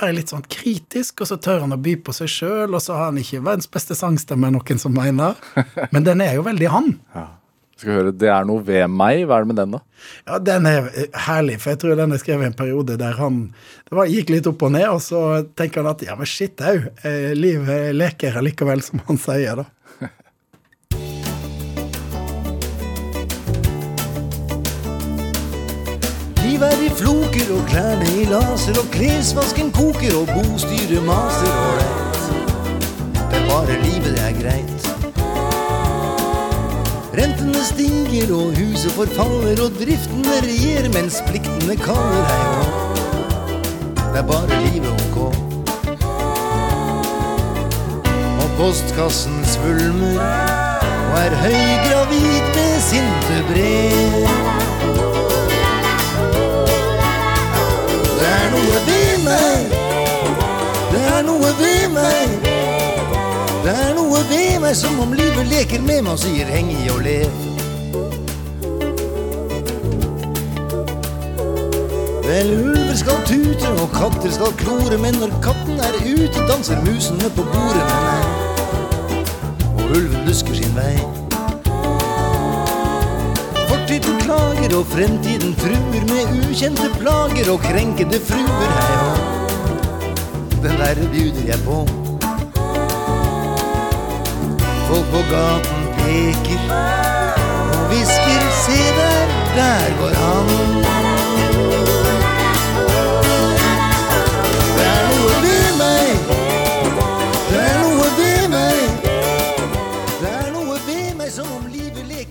Speaker 3: være litt sånn kritisk, og så tør han å by på seg sjøl. Og så har han ikke verdens beste sangstemme, noen som mener. (laughs) Men den er jo veldig han. Ja.
Speaker 2: Skal høre 'Det er noe ved meg'. Hva er det med den, da?
Speaker 3: Ja, Den er eh, herlig, for jeg tror den er skrevet i en periode der han det var, gikk litt opp og ned, og så tenker han at ja, men shit au, eh, livet leker allikevel, som han sier, da.
Speaker 4: Livet i floker og klærne i laser, og klesvasken koker og bostyret maser. Ålreit, det er bare livet det er greit. Rentene stiger og huset forfaller, og driftene regjerer mens pliktene kaller. Hei det er bare livet ok. Og postkassen svulmer og er høygravid med sinte brev. Noe ved meg. Det er noe ved meg. Det er noe ved meg som om livet leker med meg og sier heng i og lev. Vel, ulver skal tute og katter skal klore, men når katten er ute, danser musene på bordet med meg. Og ulven lusker sin vei. Fortiden klager og fremtiden truer med ukjente plager og krenkede fruer. Hei hå, den derre bjuder jeg på. Folk på gaten peker og hvisker, se der, der går han.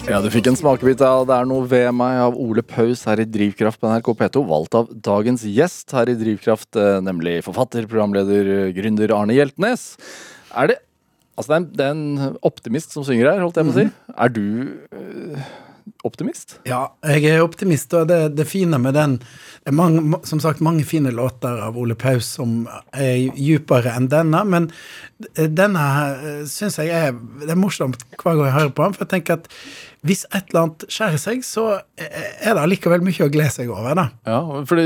Speaker 2: Ja, du fikk en smakebit av 'Det er noe ved meg' av Ole Paus her i Drivkraft på NRK P2, valgt av dagens gjest her i Drivkraft, eh, nemlig forfatter, programleder, gründer Arne Hjeltnes. Er det Altså, det er, en, det er en optimist som synger her, holdt jeg på å si. Mm. Er du øh, optimist?
Speaker 3: Ja, jeg er optimist, og det, det fine med den Det er mange, som sagt mange fine låter av Ole Paus som er dypere enn denne, men denne eh, syns jeg er Det er morsomt hver gang jeg hører på den, for jeg tenker at hvis et eller annet skjærer seg, så er det allikevel mye å glede seg over, da.
Speaker 2: Ja, fordi,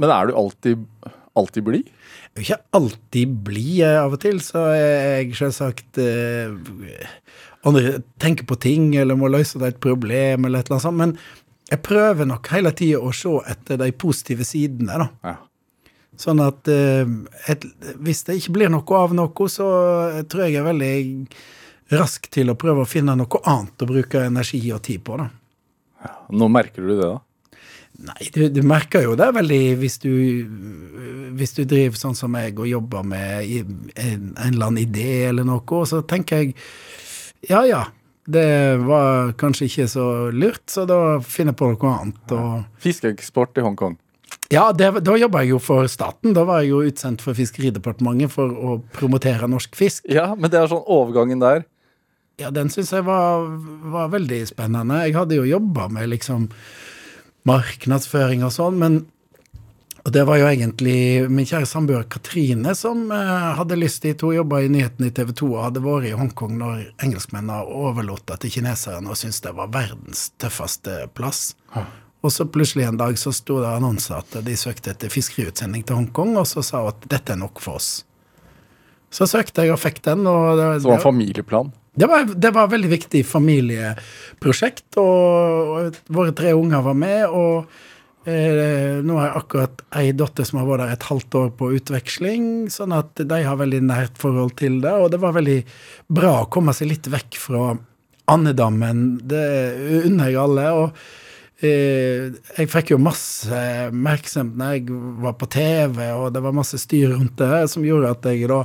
Speaker 2: men er du alltid, alltid blid?
Speaker 3: Ikke alltid blid. Av og til så er jeg selvsagt eh, andre tenker på ting eller må løse et problem eller et eller annet sånt. Men jeg prøver nok hele tida å se etter de positive sidene, da.
Speaker 2: Ja.
Speaker 3: Sånn at eh, et, hvis det ikke blir noe av noe, så tror jeg jeg er veldig rask til å prøve å finne noe annet å bruke energi og tid på, da.
Speaker 2: Nå merker du det, da?
Speaker 3: Nei, du, du merker jo det veldig hvis du, hvis du driver sånn som meg og jobber med en, en eller annen idé eller noe, så tenker jeg ja ja, det var kanskje ikke så lurt, så da finner jeg på noe annet. og...
Speaker 2: Fiskeeksport i Hongkong.
Speaker 3: Ja, det, da jobba jeg jo for staten. Da var jeg jo utsendt for Fiskeridepartementet for å promotere norsk fisk.
Speaker 2: Ja, men det er sånn overgangen der.
Speaker 3: Ja, den syns jeg var, var veldig spennende. Jeg hadde jo jobba med liksom markedsføring og sånn, men og det var jo egentlig min kjære samboer Katrine som eh, hadde lyst til to jobber i nyhetene i TV 2 og hadde vært i Hongkong når engelskmennene overlot det til kineserne og syntes det var verdens tøffeste plass. Og så plutselig en dag så sto det annonser at de søkte etter fiskeriutsending til Hongkong, og så sa hun at dette er nok for oss. Så søkte jeg og fikk den. og det,
Speaker 2: Så det var en familieplan.
Speaker 3: Det var, det var et veldig viktig familieprosjekt, og, og våre tre unger var med. Og eh, nå har jeg akkurat ei datter som har vært der et halvt år på utveksling, sånn at de har veldig nært forhold til det. Og det var veldig bra å komme seg litt vekk fra andedammen. Det unner jeg alle. og eh, jeg fikk jo masse oppmerksomhet når jeg var på TV, og det var masse styr rundt det, som gjorde at jeg da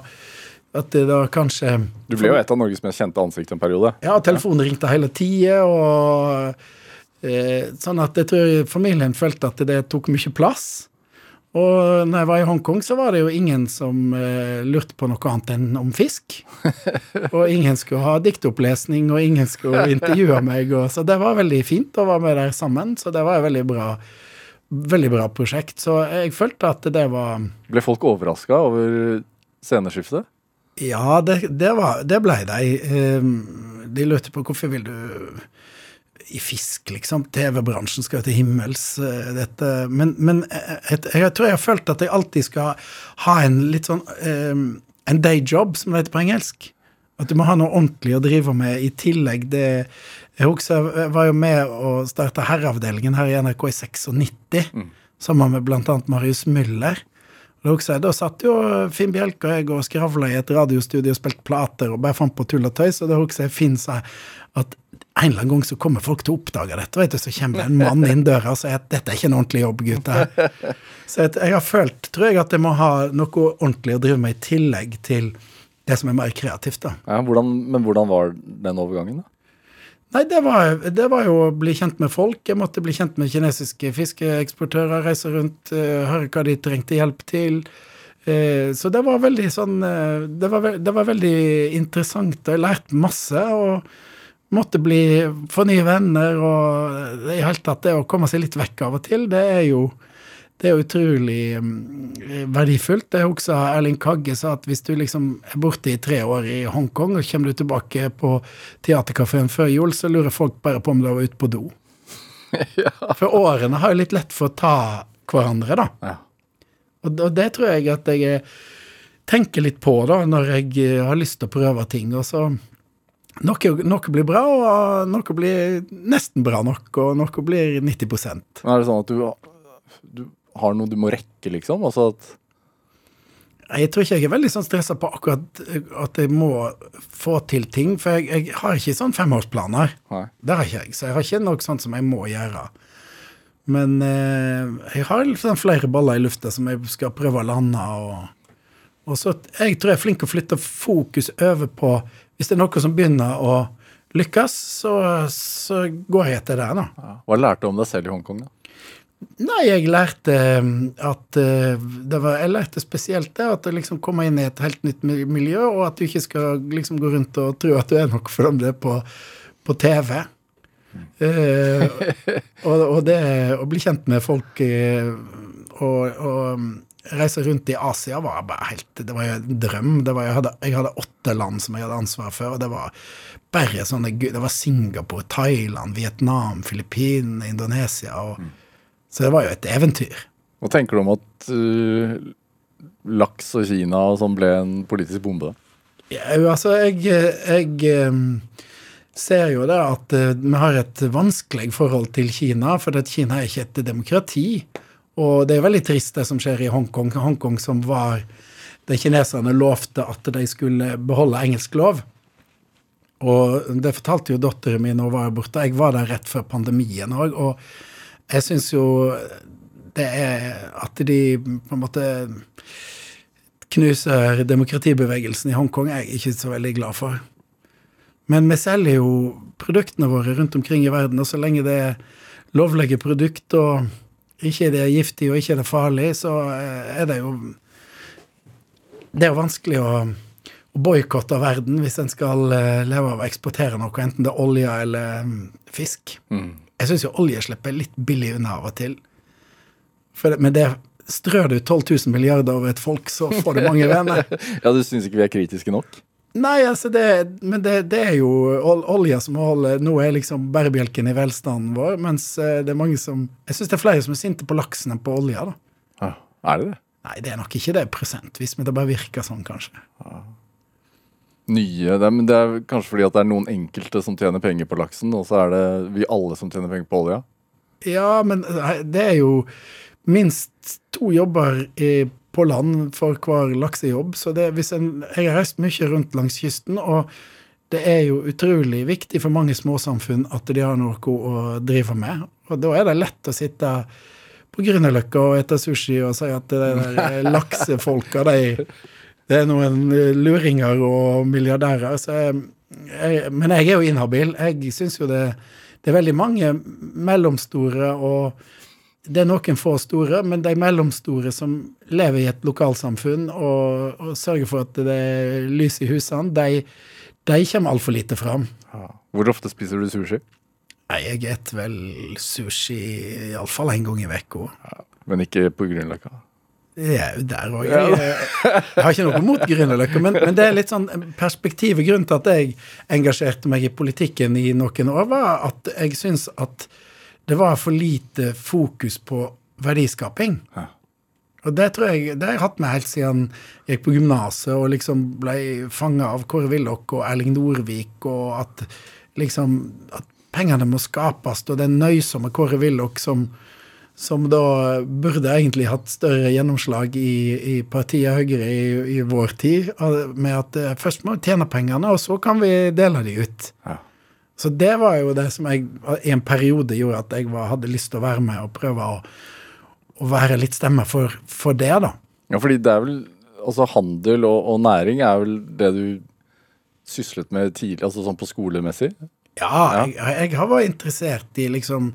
Speaker 3: at det da kanskje
Speaker 2: Du ble jo et av Norges mest kjente ansikt en periode.
Speaker 3: ja, telefonen ringte hele tida, og eh, sånn at jeg tror familien følte at det tok mye plass. Og når jeg var i Hongkong, så var det jo ingen som eh, lurte på noe annet enn om fisk. (laughs) og ingen skulle ha diktopplesning, og ingen skulle intervjue meg. Og, så det var veldig fint å være med der sammen. Så det var et veldig bra, veldig bra prosjekt. Så jeg følte at det var
Speaker 2: Ble folk overraska over sceneskiftet?
Speaker 3: Ja, det, det, var, det ble de. Ehm, De lurte på hvorfor vil du i fisk, liksom. TV-bransjen skal til himmels. eh, Dette. Men, men jeg, jeg tror jeg har følt at jeg alltid skal ha en litt sånn ehm, En day job, som det heter på engelsk. At du må ha noe ordentlig å drive med i tillegg. Det, jeg husker jeg var jo med å starte Herreavdelingen her i NRK i 96, sammen med annet Marius Müller. Da satt jo Finn Bjelke og jeg og skravla i et radiostudio og spilte plater og bare fant på tull og tøys, og da husker jeg Finn sa at en eller annen gang så kommer folk til å oppdage dette, vet du, så kommer en mann inn døra og sier at dette er ikke en ordentlig jobb, gutter. Så jeg har følt, tror jeg, at jeg må ha noe ordentlig å drive med i tillegg til det som er mer kreativt, da.
Speaker 2: Ja, hvordan, men hvordan var den overgangen, da?
Speaker 3: Nei, det var, det var jo å bli kjent med folk. Jeg måtte bli kjent med kinesiske fiskeeksportører, reise rundt, eh, høre hva de trengte hjelp til. Eh, så det var veldig sånn eh, det, var, det var veldig interessant, jeg lærte masse. og Måtte bli, få nye venner, og i hele tatt det å komme seg litt vekk av og til, det er jo det er jo utrolig mm, verdifullt. Det er også Erling Kagge sa at hvis du liksom er borte i tre år i Hongkong, og kommer du tilbake på teaterkafeen før jul, så lurer folk bare på om du var ute på do. (laughs) For årene har jo litt lett for å ta hverandre, da.
Speaker 2: Ja.
Speaker 3: Og, og det tror jeg at jeg eh, tenker litt på da, når jeg eh, har lyst til å prøve ting. Og så noe, noe blir bra, og noe blir nesten bra nok, og noe blir 90
Speaker 2: Men er det sånn at du har noe du må rekke, liksom? Altså at
Speaker 3: Jeg tror ikke jeg er veldig sånn stressa på akkurat eh, at jeg må få til ting, for jeg, jeg har ikke sånn femårsplaner.
Speaker 2: Nei.
Speaker 3: Det har ikke jeg, så jeg har ikke noe sånt som jeg må gjøre. Men eh, jeg har sånn flere baller i lufta som jeg skal prøve å lande. Og, og så Jeg tror jeg er flink til å flytte fokus over på Hvis det er noe som begynner å lykkes, så, så går jeg etter det. da.
Speaker 2: ja. Hva lærte du om deg selv i Hongkong, da?
Speaker 3: Nei, jeg lærte eh, at eh, det var, Jeg lærte spesielt det at du liksom kommer inn i et helt nytt miljø, og at du ikke skal liksom gå rundt og tro at du er noe for dem det er på, på TV. uh, og, og det å bli kjent med folk eh, og, og mm, reise rundt i Asia var bare helt Det var jo en drøm. Det var, jeg, hadde, jeg hadde åtte land som jeg hadde ansvar for, og det var bare sånne Det var Singapore, Thailand, Vietnam, Filippinene, Indonesia. og så det var jo et eventyr.
Speaker 2: Hva tenker du om at uh, laks og Kina og sånn ble en politisk bombe?
Speaker 3: Ja, altså, jeg, jeg, eh, ser jo det at eh, vi har et vanskelig forhold til Kina, for at Kina er ikke et demokrati. Og det er veldig trist det som skjer i Hongkong. Hongkong som var De kineserne lovte at de skulle beholde engelsk lov. Og det fortalte jo datteren min da hun var borte. Jeg var der rett før pandemien òg, og jeg syns jo det er at de på en måte knuser demokratibevegelsen i Hongkong, er jeg ikke så veldig glad for. Men vi selger jo produktene våre rundt omkring i verden, og så lenge det er lovlige produkt og ikke det er giftig og ikke det er farlig, så er det jo Det er jo vanskelig å, å boikotte verden hvis en skal eh, leve av å eksportere noe, enten det er olje eller mm, fisk.
Speaker 2: Mm.
Speaker 3: Jeg syns jo olje slipper litt billig unna av og til. For med det strør du 12 000 milliarder over et folk, så får du mange venner. (laughs)
Speaker 2: Ja, du syns ikke vi er kritiske nok?
Speaker 3: Nei, altså det, men det, det er jo ol olja som holder Nå er liksom bærebjelken i velstanden vår, mens eh, det er mange som Jeg syns det er flere som er sinte på laksen enn på olja, da.
Speaker 2: Ja, er det det?
Speaker 3: Nei, det er nok ikke det prosentvis, men det bare virker sånn, kanskje.
Speaker 2: Nye, det er, men det er kanskje fordi at det er noen enkelte som tjener penger på laksen, og så er det vi alle som tjener penger på olja?
Speaker 3: Ja, men det er jo minst to jobber i, på land for hver laksejobb. Så det, en, jeg har reist mye rundt langs kysten, og det er jo utrolig viktig for mange småsamfunn at de har noe å drive med. Og da er det lett å sitte på Grünerløkka og ete sushi og si at det der (laughs) laksefolka, de, det er noen luringer og milliardærer. Så jeg, jeg, men jeg er jo inhabil. Jeg syns jo det, det er veldig mange mellomstore og det er noen få store, men de mellomstore som lever i et lokalsamfunn og, og sørger for at det er lys i husene, de, de kommer altfor lite fram.
Speaker 2: Hvor ofte spiser du sushi?
Speaker 3: Nei, jeg spiser vel sushi iallfall én gang i uka.
Speaker 2: Men ikke på Grünerløkka?
Speaker 3: Jo der òg. Jeg, jeg, har ikke noe mot Grünerløkka, men, men det er litt sånn perspektivet. Grunnen til at jeg engasjerte meg i politikken i noen år, var at jeg syns at det var for lite fokus på verdiskaping. Og det tror jeg det har jeg hatt med helt siden jeg gikk på gymnaset og liksom ble fanga av Kåre Willoch og Erling Norvik, og at liksom at pengene må skapes, og den nøysomme Kåre Willoch som, som da burde egentlig hatt større gjennomslag i, i partiet Høyre i, i, vår tid, med at først må vi tjene pengene, og så kan vi dele de ut.
Speaker 2: Ja.
Speaker 3: Så det var jo det som jeg i en periode gjorde at jeg var, hadde lyst til å være med og prøve å, å være litt stemme for, for, det, da.
Speaker 2: Ja, fordi det er vel Altså handel og, og næring er vel det du syslet med tidlig, altså sånn på skolemessig?
Speaker 3: Ja, ja. Jeg, jeg, har vært interessert i liksom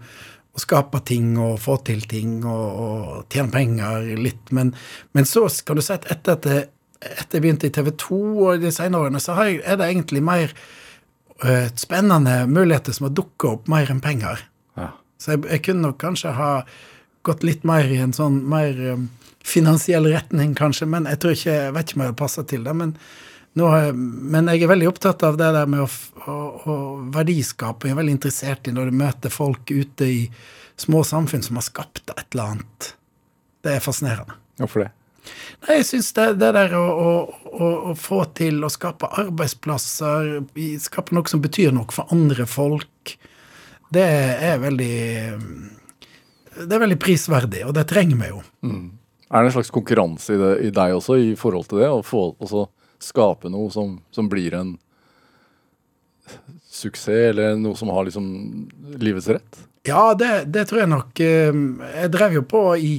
Speaker 3: å skape ting og få til ting og, og tjene penger litt, men, men så skal du si at etter at jeg, etter jeg begynte i TV 2 og de senere årene, så jeg, er det egentlig mer uh, spennende muligheter som har dukka opp mer enn penger.
Speaker 2: Ja.
Speaker 3: Så jeg, jeg, kunne nok kanskje ha gått litt mer i en sånn mer um, finansiell retning, kanskje, men jeg tror ikke, jeg vet ikke om jeg hadde passa til det. men nå, men jeg er veldig opptatt av det der med å, å, å verdiskape. Jeg er veldig interessert i når du møter folk ute i små samfunn som har skapt et eller annet. Det er fascinerende.
Speaker 2: Hvorfor det?
Speaker 3: Nei, jeg syns det, det, der å, å, å, få til å skape arbeidsplasser, skape noe som betyr noe for andre folk, det er veldig Det er veldig prisverdig, og det trenger vi jo.
Speaker 2: Mm. Er det en slags konkurranse i, det, i, deg også i forhold til det? Å få også skape noe som, som, blir en suksess, eller noe som har liksom livets rett?
Speaker 3: Ja, det, det tror jeg nok. Jeg drev jo på i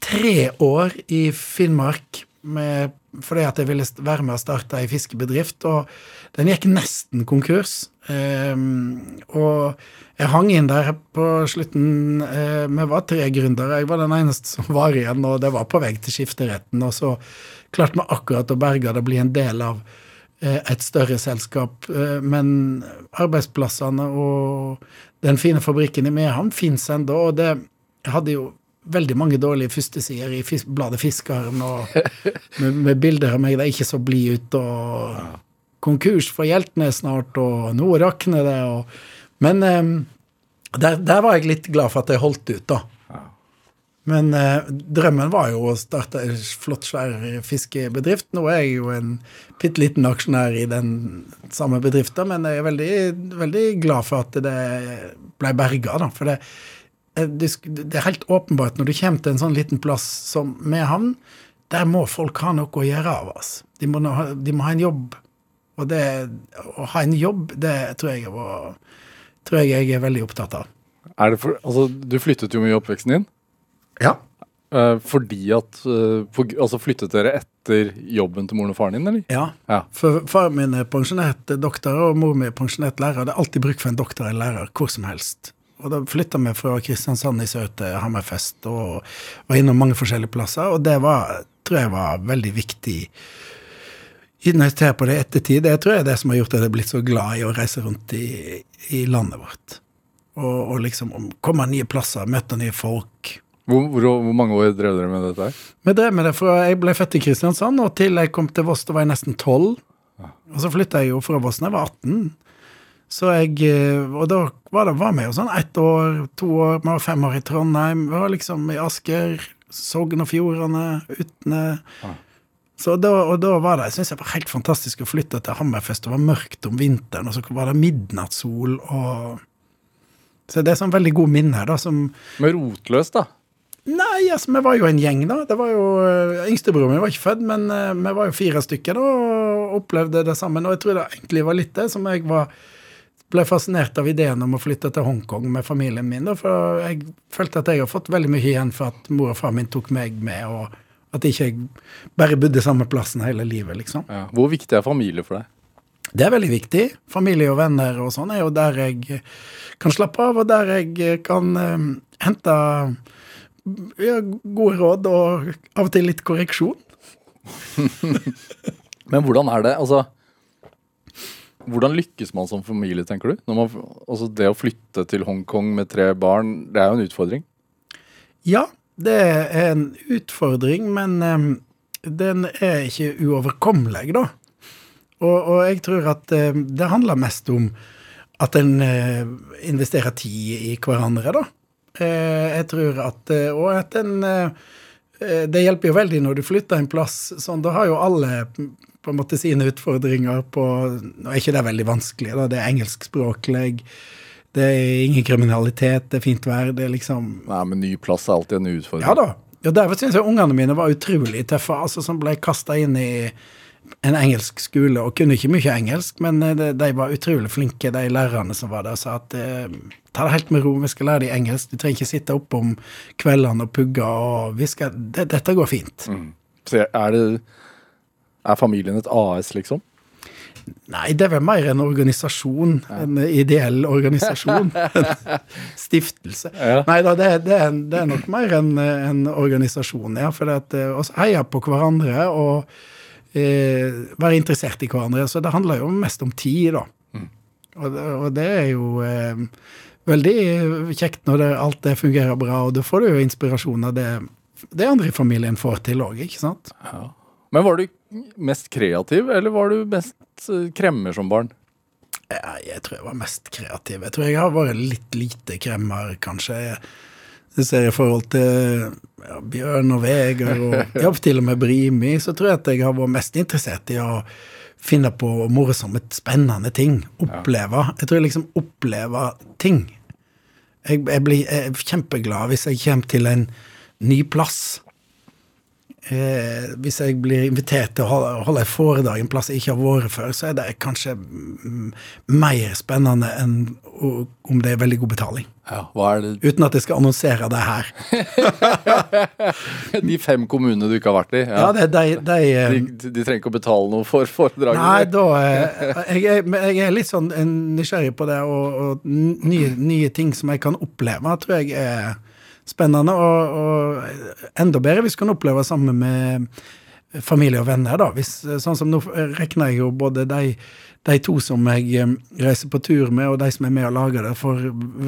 Speaker 3: tre år i Finnmark med, fordi at jeg ville være med og starte ei fiskebedrift, og den gikk nesten konkurs. Um, og jeg hang inn der på slutten. Uh, vi var tre gründere. Jeg var den eneste som var igjen, og det var på vei til skifteretten. Og så klarte vi akkurat å berge det, bli en del av uh, et større selskap. Uh, men arbeidsplassene og den fine fabrikken i Mehamn fins ennå, og det hadde jo veldig mange dårlige førstesider i fisk, bladet Fiskaren og (laughs) med, med, bilder av meg der ikke så blid ut, og konkurs for Hjeltnes snart, og nå rakner det, og Men um, der, der, var jeg litt glad for at jeg holdt ut, da. Men eh, drømmen var jo å starte en flott, svær fiskebedrift. Nå er jeg jo en bitte liten aksjonær i den samme bedriften, men jeg er veldig, veldig glad for at det ble berga. For det, eh, det, er helt åpenbart når du kommer til en sånn liten plass som Mehamn, der må folk ha noe å gjøre av oss. De må, ha, de må ha en jobb. Og det, å ha en jobb, det tror jeg, var, tror jeg jeg er veldig opptatt av.
Speaker 2: For, altså, du flyttet jo mye i oppveksten din.
Speaker 3: Ja.
Speaker 2: eh, fordi at eh, Altså flyttet dere etter jobben til moren og faren din, eller?
Speaker 3: Ja.
Speaker 2: Ja.
Speaker 3: For faren min er pensjonert doktor, og mor mi er pensjonert lærer. Det er alltid bruk for en doktor eller lærer hvor som helst. Og da flytta vi fra Kristiansand i sør til Hammerfest og var innom mange forskjellige plasser. Og det var, tror jeg var veldig viktig når jeg ser på det i ettertid. Det tror jeg er det som har gjort at jeg er blitt så glad i å reise rundt i, i landet vårt. Og, og liksom om- komme nye plasser, møte nye folk.
Speaker 2: Hvor, hvor, hvor mange år drev dere med dette her?
Speaker 3: Vi drev med det fra jeg ble født i Kristiansand, og til jeg kom til Voss, da var jeg nesten 12. Og så flytta jeg jo fra Voss da jeg var 18. Så jeg, eh, Og da var det var vi jo sånn ett år, to år, vi var fem år i Trondheim. Vi var liksom i Asker, Sogn og Fjordane, Utne. Så da, og da var det, jeg synes jeg var helt fantastisk å flytte til Hammerfest. Det var mørkt om vinteren, og så var det midnattssol og Så det er sånn veldig gode minner, da, som
Speaker 2: Med rotløst, da.
Speaker 3: Nei, altså, vi var jo en gjeng, da. Det var jo, uh, Yngstebroren min var ikke født, men uh, vi var jo fire stykker da, og opplevde det sammen. Og jeg tror det egentlig var litt det som jeg var, ble fascinert av ideen om å flytte til Hongkong med familien min. Da, for jeg følte at jeg har fått veldig mye igjen for at mor og far min tok meg med, og at ikke jeg bare bodde samme plassen hele livet, liksom.
Speaker 2: Ja. Hvor viktig er familie for deg?
Speaker 3: Det er veldig viktig. Familie og venner og sånn er jo der jeg kan slappe av, og der jeg kan uh, hente gode råd og av og til litt korreksjon. (laughs)
Speaker 2: Men hvordan er det? Altså Hvordan lykkes man som familie, tenker du? Man, altså Det å flytte til Hongkong med tre barn, det er jo en utfordring.
Speaker 3: Ja, det er en utfordring, men um, den er ikke uoverkommelig, da. Og, og jeg tror at um, det handler mest om at en uh, investerer tid i hverandre, da. Eh, jeg tror at eh, Og at en eh, Det hjelper jo veldig når du flytter en plass sånn. Da har jo alle på en måte sine utfordringer på Nå er ikke det veldig vanskelig, da. Det er engelskspråklig. Det er ingen kriminalitet, det er fint vær. Det er liksom
Speaker 2: Nei, men ny plass er alltid en utfordring.
Speaker 3: ja da. Ja, Derfor syns jeg ungene mine var utrolig tøffe. altså Som ble kasta inn i en engelsk skole og kunne ikke mye engelsk, men eh, de, de var utrolig flinke, de lærerne som var der. Sa at eh, ta det helt med ro, vi skal lære deg engelsk. Du trenger ikke sitte oppe om kveldene og pugge. og vi skal, det, Dette går fint.
Speaker 2: Så er, det, er familien et AS, liksom?
Speaker 3: Nei, det er vel mer en organisasjon. En ideell organisasjon. (laughs) en stiftelse.
Speaker 2: Ja.
Speaker 3: Nei da, det, det, det er nok mer en, en organisasjon, ja. For at eh, oss heier på hverandre og eh, være interessert i hverandre. Så det handler jo mest om tid, da. Og, det- og det er jo eh, veldig kjekt når det, alt det fungerer bra, og da får du jo inspirasjon av det det andre i familien får til òg, ikke sant?
Speaker 2: Men var du mest kreativ, eller var du mest eh, kremmer som barn?
Speaker 3: Ja, jeg tror jeg var mest kreativ. Jeg tror jeg har vært litt lite kremmer, kanskje. Jeg ser i forhold til ja, Bjørn og Vegard og (laughs) ja, til og med Brimi, så tror jeg at jeg har vært mest interessert i å finne på morsomme, spennende ting. Oppleve. Jeg tror jeg liksom opplever ting. Jeg, jeg blir jeg er kjempeglad hvis jeg kommer til en ny plass. Eh, hvis jeg blir invitert til å holde, holde et foredrag en plass jeg ikke har vært før, så er det kanskje mm, mer spennende enn om det er veldig god betaling.
Speaker 2: Ja?
Speaker 3: Uten at jeg skal annonsere det her. (laughs)
Speaker 2: De fem kommunene du ikke har vært i?
Speaker 3: Ja, det er de, de, eh,
Speaker 2: de, de trenger ikke å betale noe for foredraget?
Speaker 3: Nei, da eh, jeg, jeg er litt sånn eh, nysgjerrig på det, og, og nye, nye ting som jeg kan oppleve, tror jeg er spennende. Og, og enda bedre hvis du kan oppleve sammen med familie og venner, da. Hvis, sånn som nå regner jeg jo både de, de to som jeg eh, reiser på tur med, og de som er med og lager det for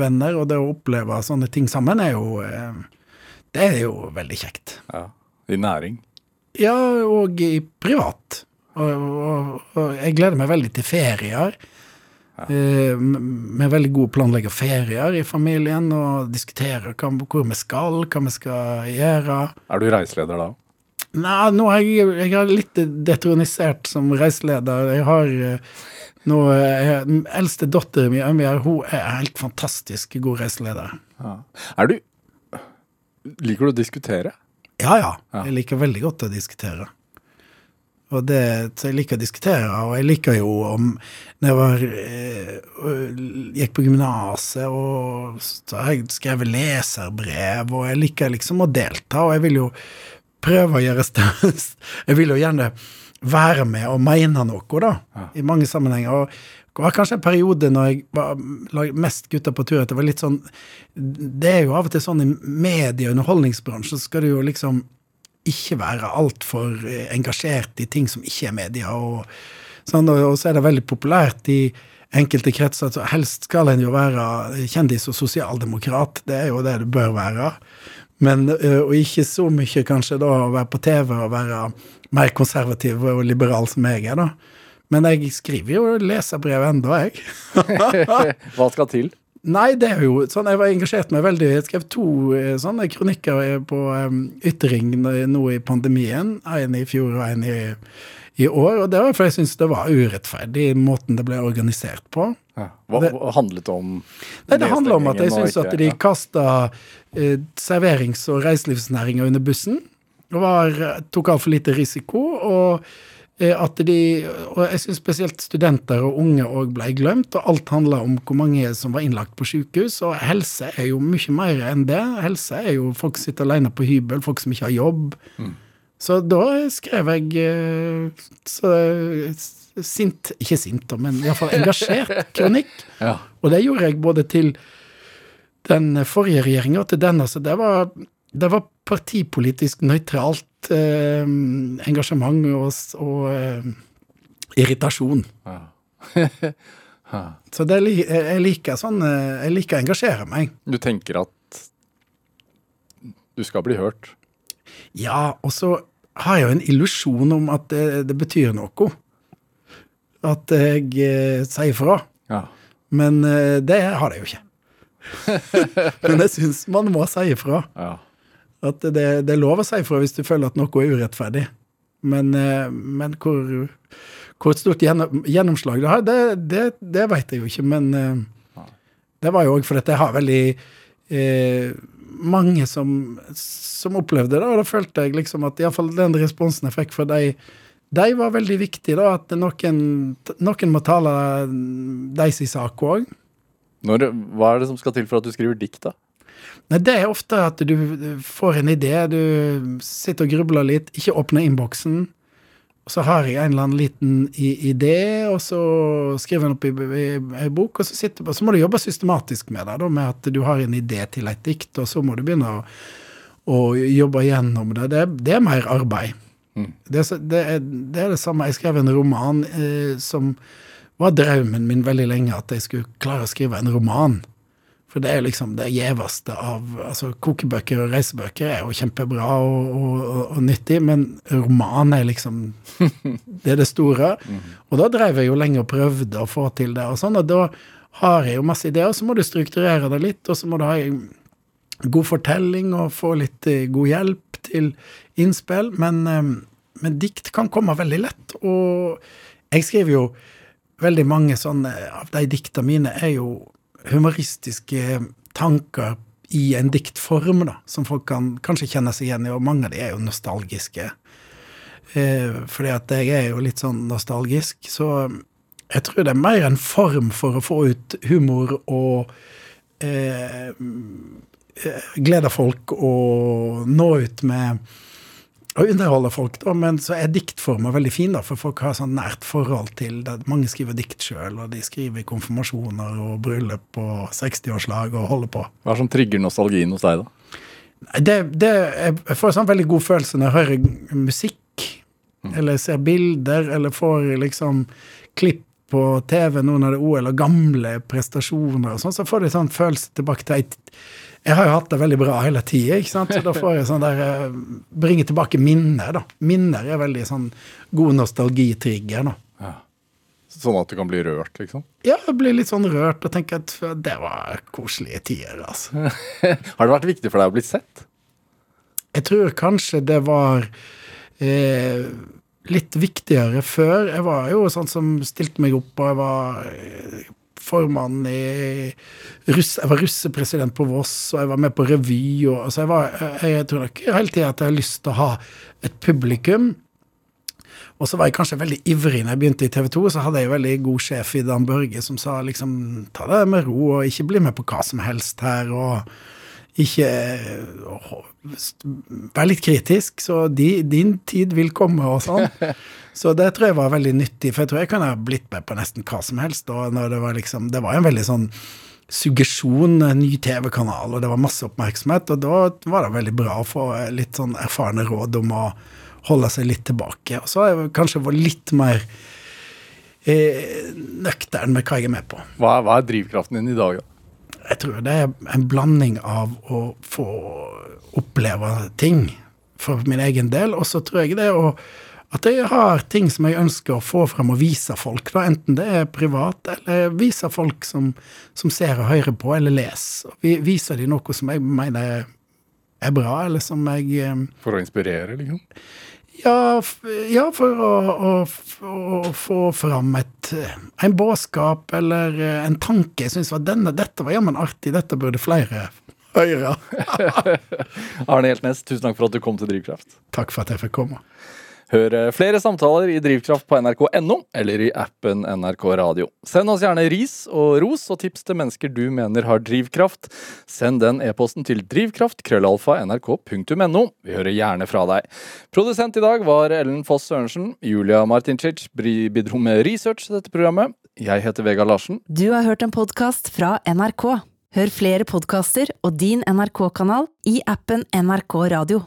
Speaker 3: venner. Og det å oppleve sånne ting sammen er jo eh, Det er jo veldig kjekt.
Speaker 2: Ja. I næring?
Speaker 3: Ja, og i privat. Og, og, og jeg gleder meg veldig til ferier. Ja. Vi er veldig gode å planlegge ferier i familien og diskutere hva, hvor vi skal, hva vi skal gjøre.
Speaker 2: Er du reiseleder da?
Speaker 3: Nei, nå er jeg, jeg er litt detronisert som reiseleder. Jeg har eh, nå eh, Den eldste datter min, Øyvind, hun er helt fantastisk god reiseleder.
Speaker 2: Er du Liker du å diskutere?
Speaker 3: Ja, ja.
Speaker 2: Ja.
Speaker 3: Jeg liker veldig godt å diskutere. Og det, så jeg liker å diskutere, og jeg liker jo om Når jeg var, eh, gikk på gymnaset, og så har jeg skrevet leserbrev, og jeg liker liksom å delta, og jeg vil jo prøve å gjøre størst Jeg vil jo gjerne være med og mene noe, da,
Speaker 2: Ja.
Speaker 3: i mange sammenhenger. og det var kanskje en periode når jeg var mest gutter på tur, at det var litt sånn Det er jo av og til sånn i medie- og underholdningsbransjen, så skal du jo liksom ikke være altfor eh, engasjert i ting som ikke er media. Og, sånn, og, så er det veldig populært i enkelte kretser. Så helst skal en jo være kjendis og sosialdemokrat. Det er jo det du bør være. Men, eh, og ikke så mye kanskje da å være på TV og være mer konservativ og liberal som jeg er, da. Men jeg skriver jo leserbrev ennå, jeg. (laughs)
Speaker 2: Hva skal til?
Speaker 3: Nei, det er jo sånn, jeg var engasjert meg veldig. Jeg skrev to eh, sånne kronikker eh, på um, Ytring nå i pandemien. En i fjor og en i, i år. Og det var fordi jeg syntes det var urettferdig, måten det ble organisert på.
Speaker 2: Ja. Hva,
Speaker 3: Det-
Speaker 2: handlet om?
Speaker 3: Nei, Det handler om at jeg syns at de
Speaker 2: ja.
Speaker 3: kasta eh, serverings- og reiselivsnæringa under bussen. Det var, tok altfor lite risiko. Og eh, at de Og jeg syns spesielt studenter og unge òg ble glemt. Og alt handla om hvor mange som var innlagt på sykehus. Og helse er jo mye mer enn det. Helse er jo folk som sitter alene på hybel, folk som ikke har jobb. Så da skrev jeg eh, så, eh, sint Ikke sint, men iallfall engasjert kronikk. (laughs)
Speaker 2: Ja.
Speaker 3: Og det gjorde jeg både til den forrige regjeringa til den, altså, det var, det var partipolitisk nøytralt eh, engasjement og, og eh, irritasjon.
Speaker 2: Ja. (laughs)
Speaker 3: Så det, jeg liker sånn eh, Jeg liker å engasjere meg.
Speaker 2: Du tenker at du skal bli hørt?
Speaker 3: Ja, og så har jeg jo en illusjon om at det, det betyr noe. At jeg eh, sier fra.
Speaker 2: Ja.
Speaker 3: Men eh, det har det jo ikke. Men jeg syns man må si ifra.
Speaker 2: ja.
Speaker 3: At det, det er lov å si ifra hvis du føler at noe er urettferdig. Men, eh, men hvor, hvor stort gjennomslag det har, det, det, det vet jeg jo ikke. Men eh, det var jo òg fordi jeg har veldig eh, mange som, som opplevde det, og da følte jeg liksom at iallfall den responsen jeg fikk fra de, de var veldig viktig, da. At noen, noen må tale deres sak òg.
Speaker 2: Når, hva er det som skal til for at du skriver dikt, da?
Speaker 3: Nei, det er ofte at du får en idé, du sitter og grubler litt, ikke åpner innboksen. Og så har jeg en eller annen liten idé, og så skriver jeg den opp i, i, i bok, og så, sitter, og så må du jobbe systematisk med det, da, med at du har en idé til et dikt, og så må du begynne å, å jobbe gjennom det. Det, det er mer arbeid. Det, er det, er, det er det samme. Jeg skrev en roman eh, som var drømmen min veldig lenge, at jeg skulle klare å skrive en roman. For det er liksom det gjeveste av altså Kokebøker og reisebøker er jo kjempebra og, og, og, og nyttig, men roman er liksom (laughs) Det er det store. Og da drev jeg jo lenge og prøvde å få til det, og sånn, og da har jeg jo masse ideer, og så må du strukturere det litt, og så må du ha god fortelling og få litt eh, god hjelp til innspill, men, eh, men dikt kan komme veldig lett, og jeg skriver jo veldig mange sånne av de dikta mine er jo humoristiske tanker i en diktform, da, som folk kan kanskje kjenne seg igjen i, og mange av de er jo nostalgiske. Eh, fordi at jeg er jo litt sånn nostalgisk, så jeg tror det er mer en form for å få ut humor og eh, eh, glede folk og nå ut med og underholde folk, da, men så er diktformer veldig fin, da, for folk har sånn nært forhold til det. Mange skriver dikt sjøl, og de skriver konfirmasjoner og bryllup og 60-årslag og holder på.
Speaker 2: Hva er det som trigger nostalgien hos deg, da?
Speaker 3: Det, det, jeg får sånn veldig god følelse når jeg hører musikk, eller ser bilder, eller får liksom klipp på TV nå når det er OL, og gamle prestasjoner og sånn, så får du sånn følelse tilbake til et Jeg har jo hatt det veldig bra hele tida, ikke sant, så da får jeg sånn der Bringe Bringer tilbake minner, da. Minner er veldig sånn god nostalgitrigger, da.
Speaker 2: Sånn at du kan bli rørt, liksom?
Speaker 3: Ja, jeg blir litt sånn rørt og tenker at det var koselige tider, altså. (laughs)
Speaker 2: Har det vært viktig for deg å bli sett?
Speaker 3: Jeg tror kanskje det var eh, litt viktigere før. Jeg var jo sånn som stilte meg opp, og jeg var eh, formann i russ, Jeg var russepresident på Voss, og jeg var med på revy. Og, altså jeg, var, jeg, jeg tror nok hele tida at jeg har lyst til å ha et publikum. Og så var jeg kanskje veldig ivrig når jeg begynte i TV 2, så hadde jeg en veldig god sjef i Dan Børge som sa liksom ta det med ro og ikke bli med på hva som helst her. og ikke Vær litt kritisk, så de, din tid vil komme og sånn. (laughs) Så det tror jeg var veldig nyttig, for jeg tror jeg kunne ha blitt med på nesten hva som helst. Og når det var liksom Det var en veldig sånn suggesjon, ny TV-kanal, og det var masse oppmerksomhet. Og da var det veldig bra å få litt sånn erfarne råd om å holde seg litt tilbake. Og så har jeg kanskje vært litt mer eh, nøktern med hva jeg er med på.
Speaker 2: Hva er, hva er drivkraften din i dag, da?
Speaker 3: Jeg tror det er en blanding av å få oppleve ting for min egen del, og så tror jeg det er å at jeg har ting som jeg ønsker å få frem og vise folk, da, enten det er privat eller vise folk som, som ser og hører på eller leser. Vi, viser de noe som jeg mener er bra, eller som jeg eh,
Speaker 2: For å inspirere, liksom?
Speaker 3: Ja, ja for å, å, å, få fram et, en budskap eller eh, en tanke. Jeg syns dette var jammen artig, dette burde flere høre. (laughs)
Speaker 2: Arne Hjeltnes, tusen takk for at du kom til Drivkraft.
Speaker 3: Takk for at jeg fikk komme.
Speaker 2: Hør flere samtaler i Drivkraft på nrk.no eller i appen NRK Radio. Send oss gjerne ris og ros og tips til mennesker du mener har drivkraft. Send den e-posten til drivkraft.krøllalfa.nrk.no. Vi hører gjerne fra deg. Produsent i dag var Ellen Foss Sørensen. Julia Martincic bidro med research til dette programmet. Jeg heter Vegard Larsen.
Speaker 1: Du har hørt en podkast fra NRK. Hør flere podkaster og din NRK-kanal i appen NRK Radio.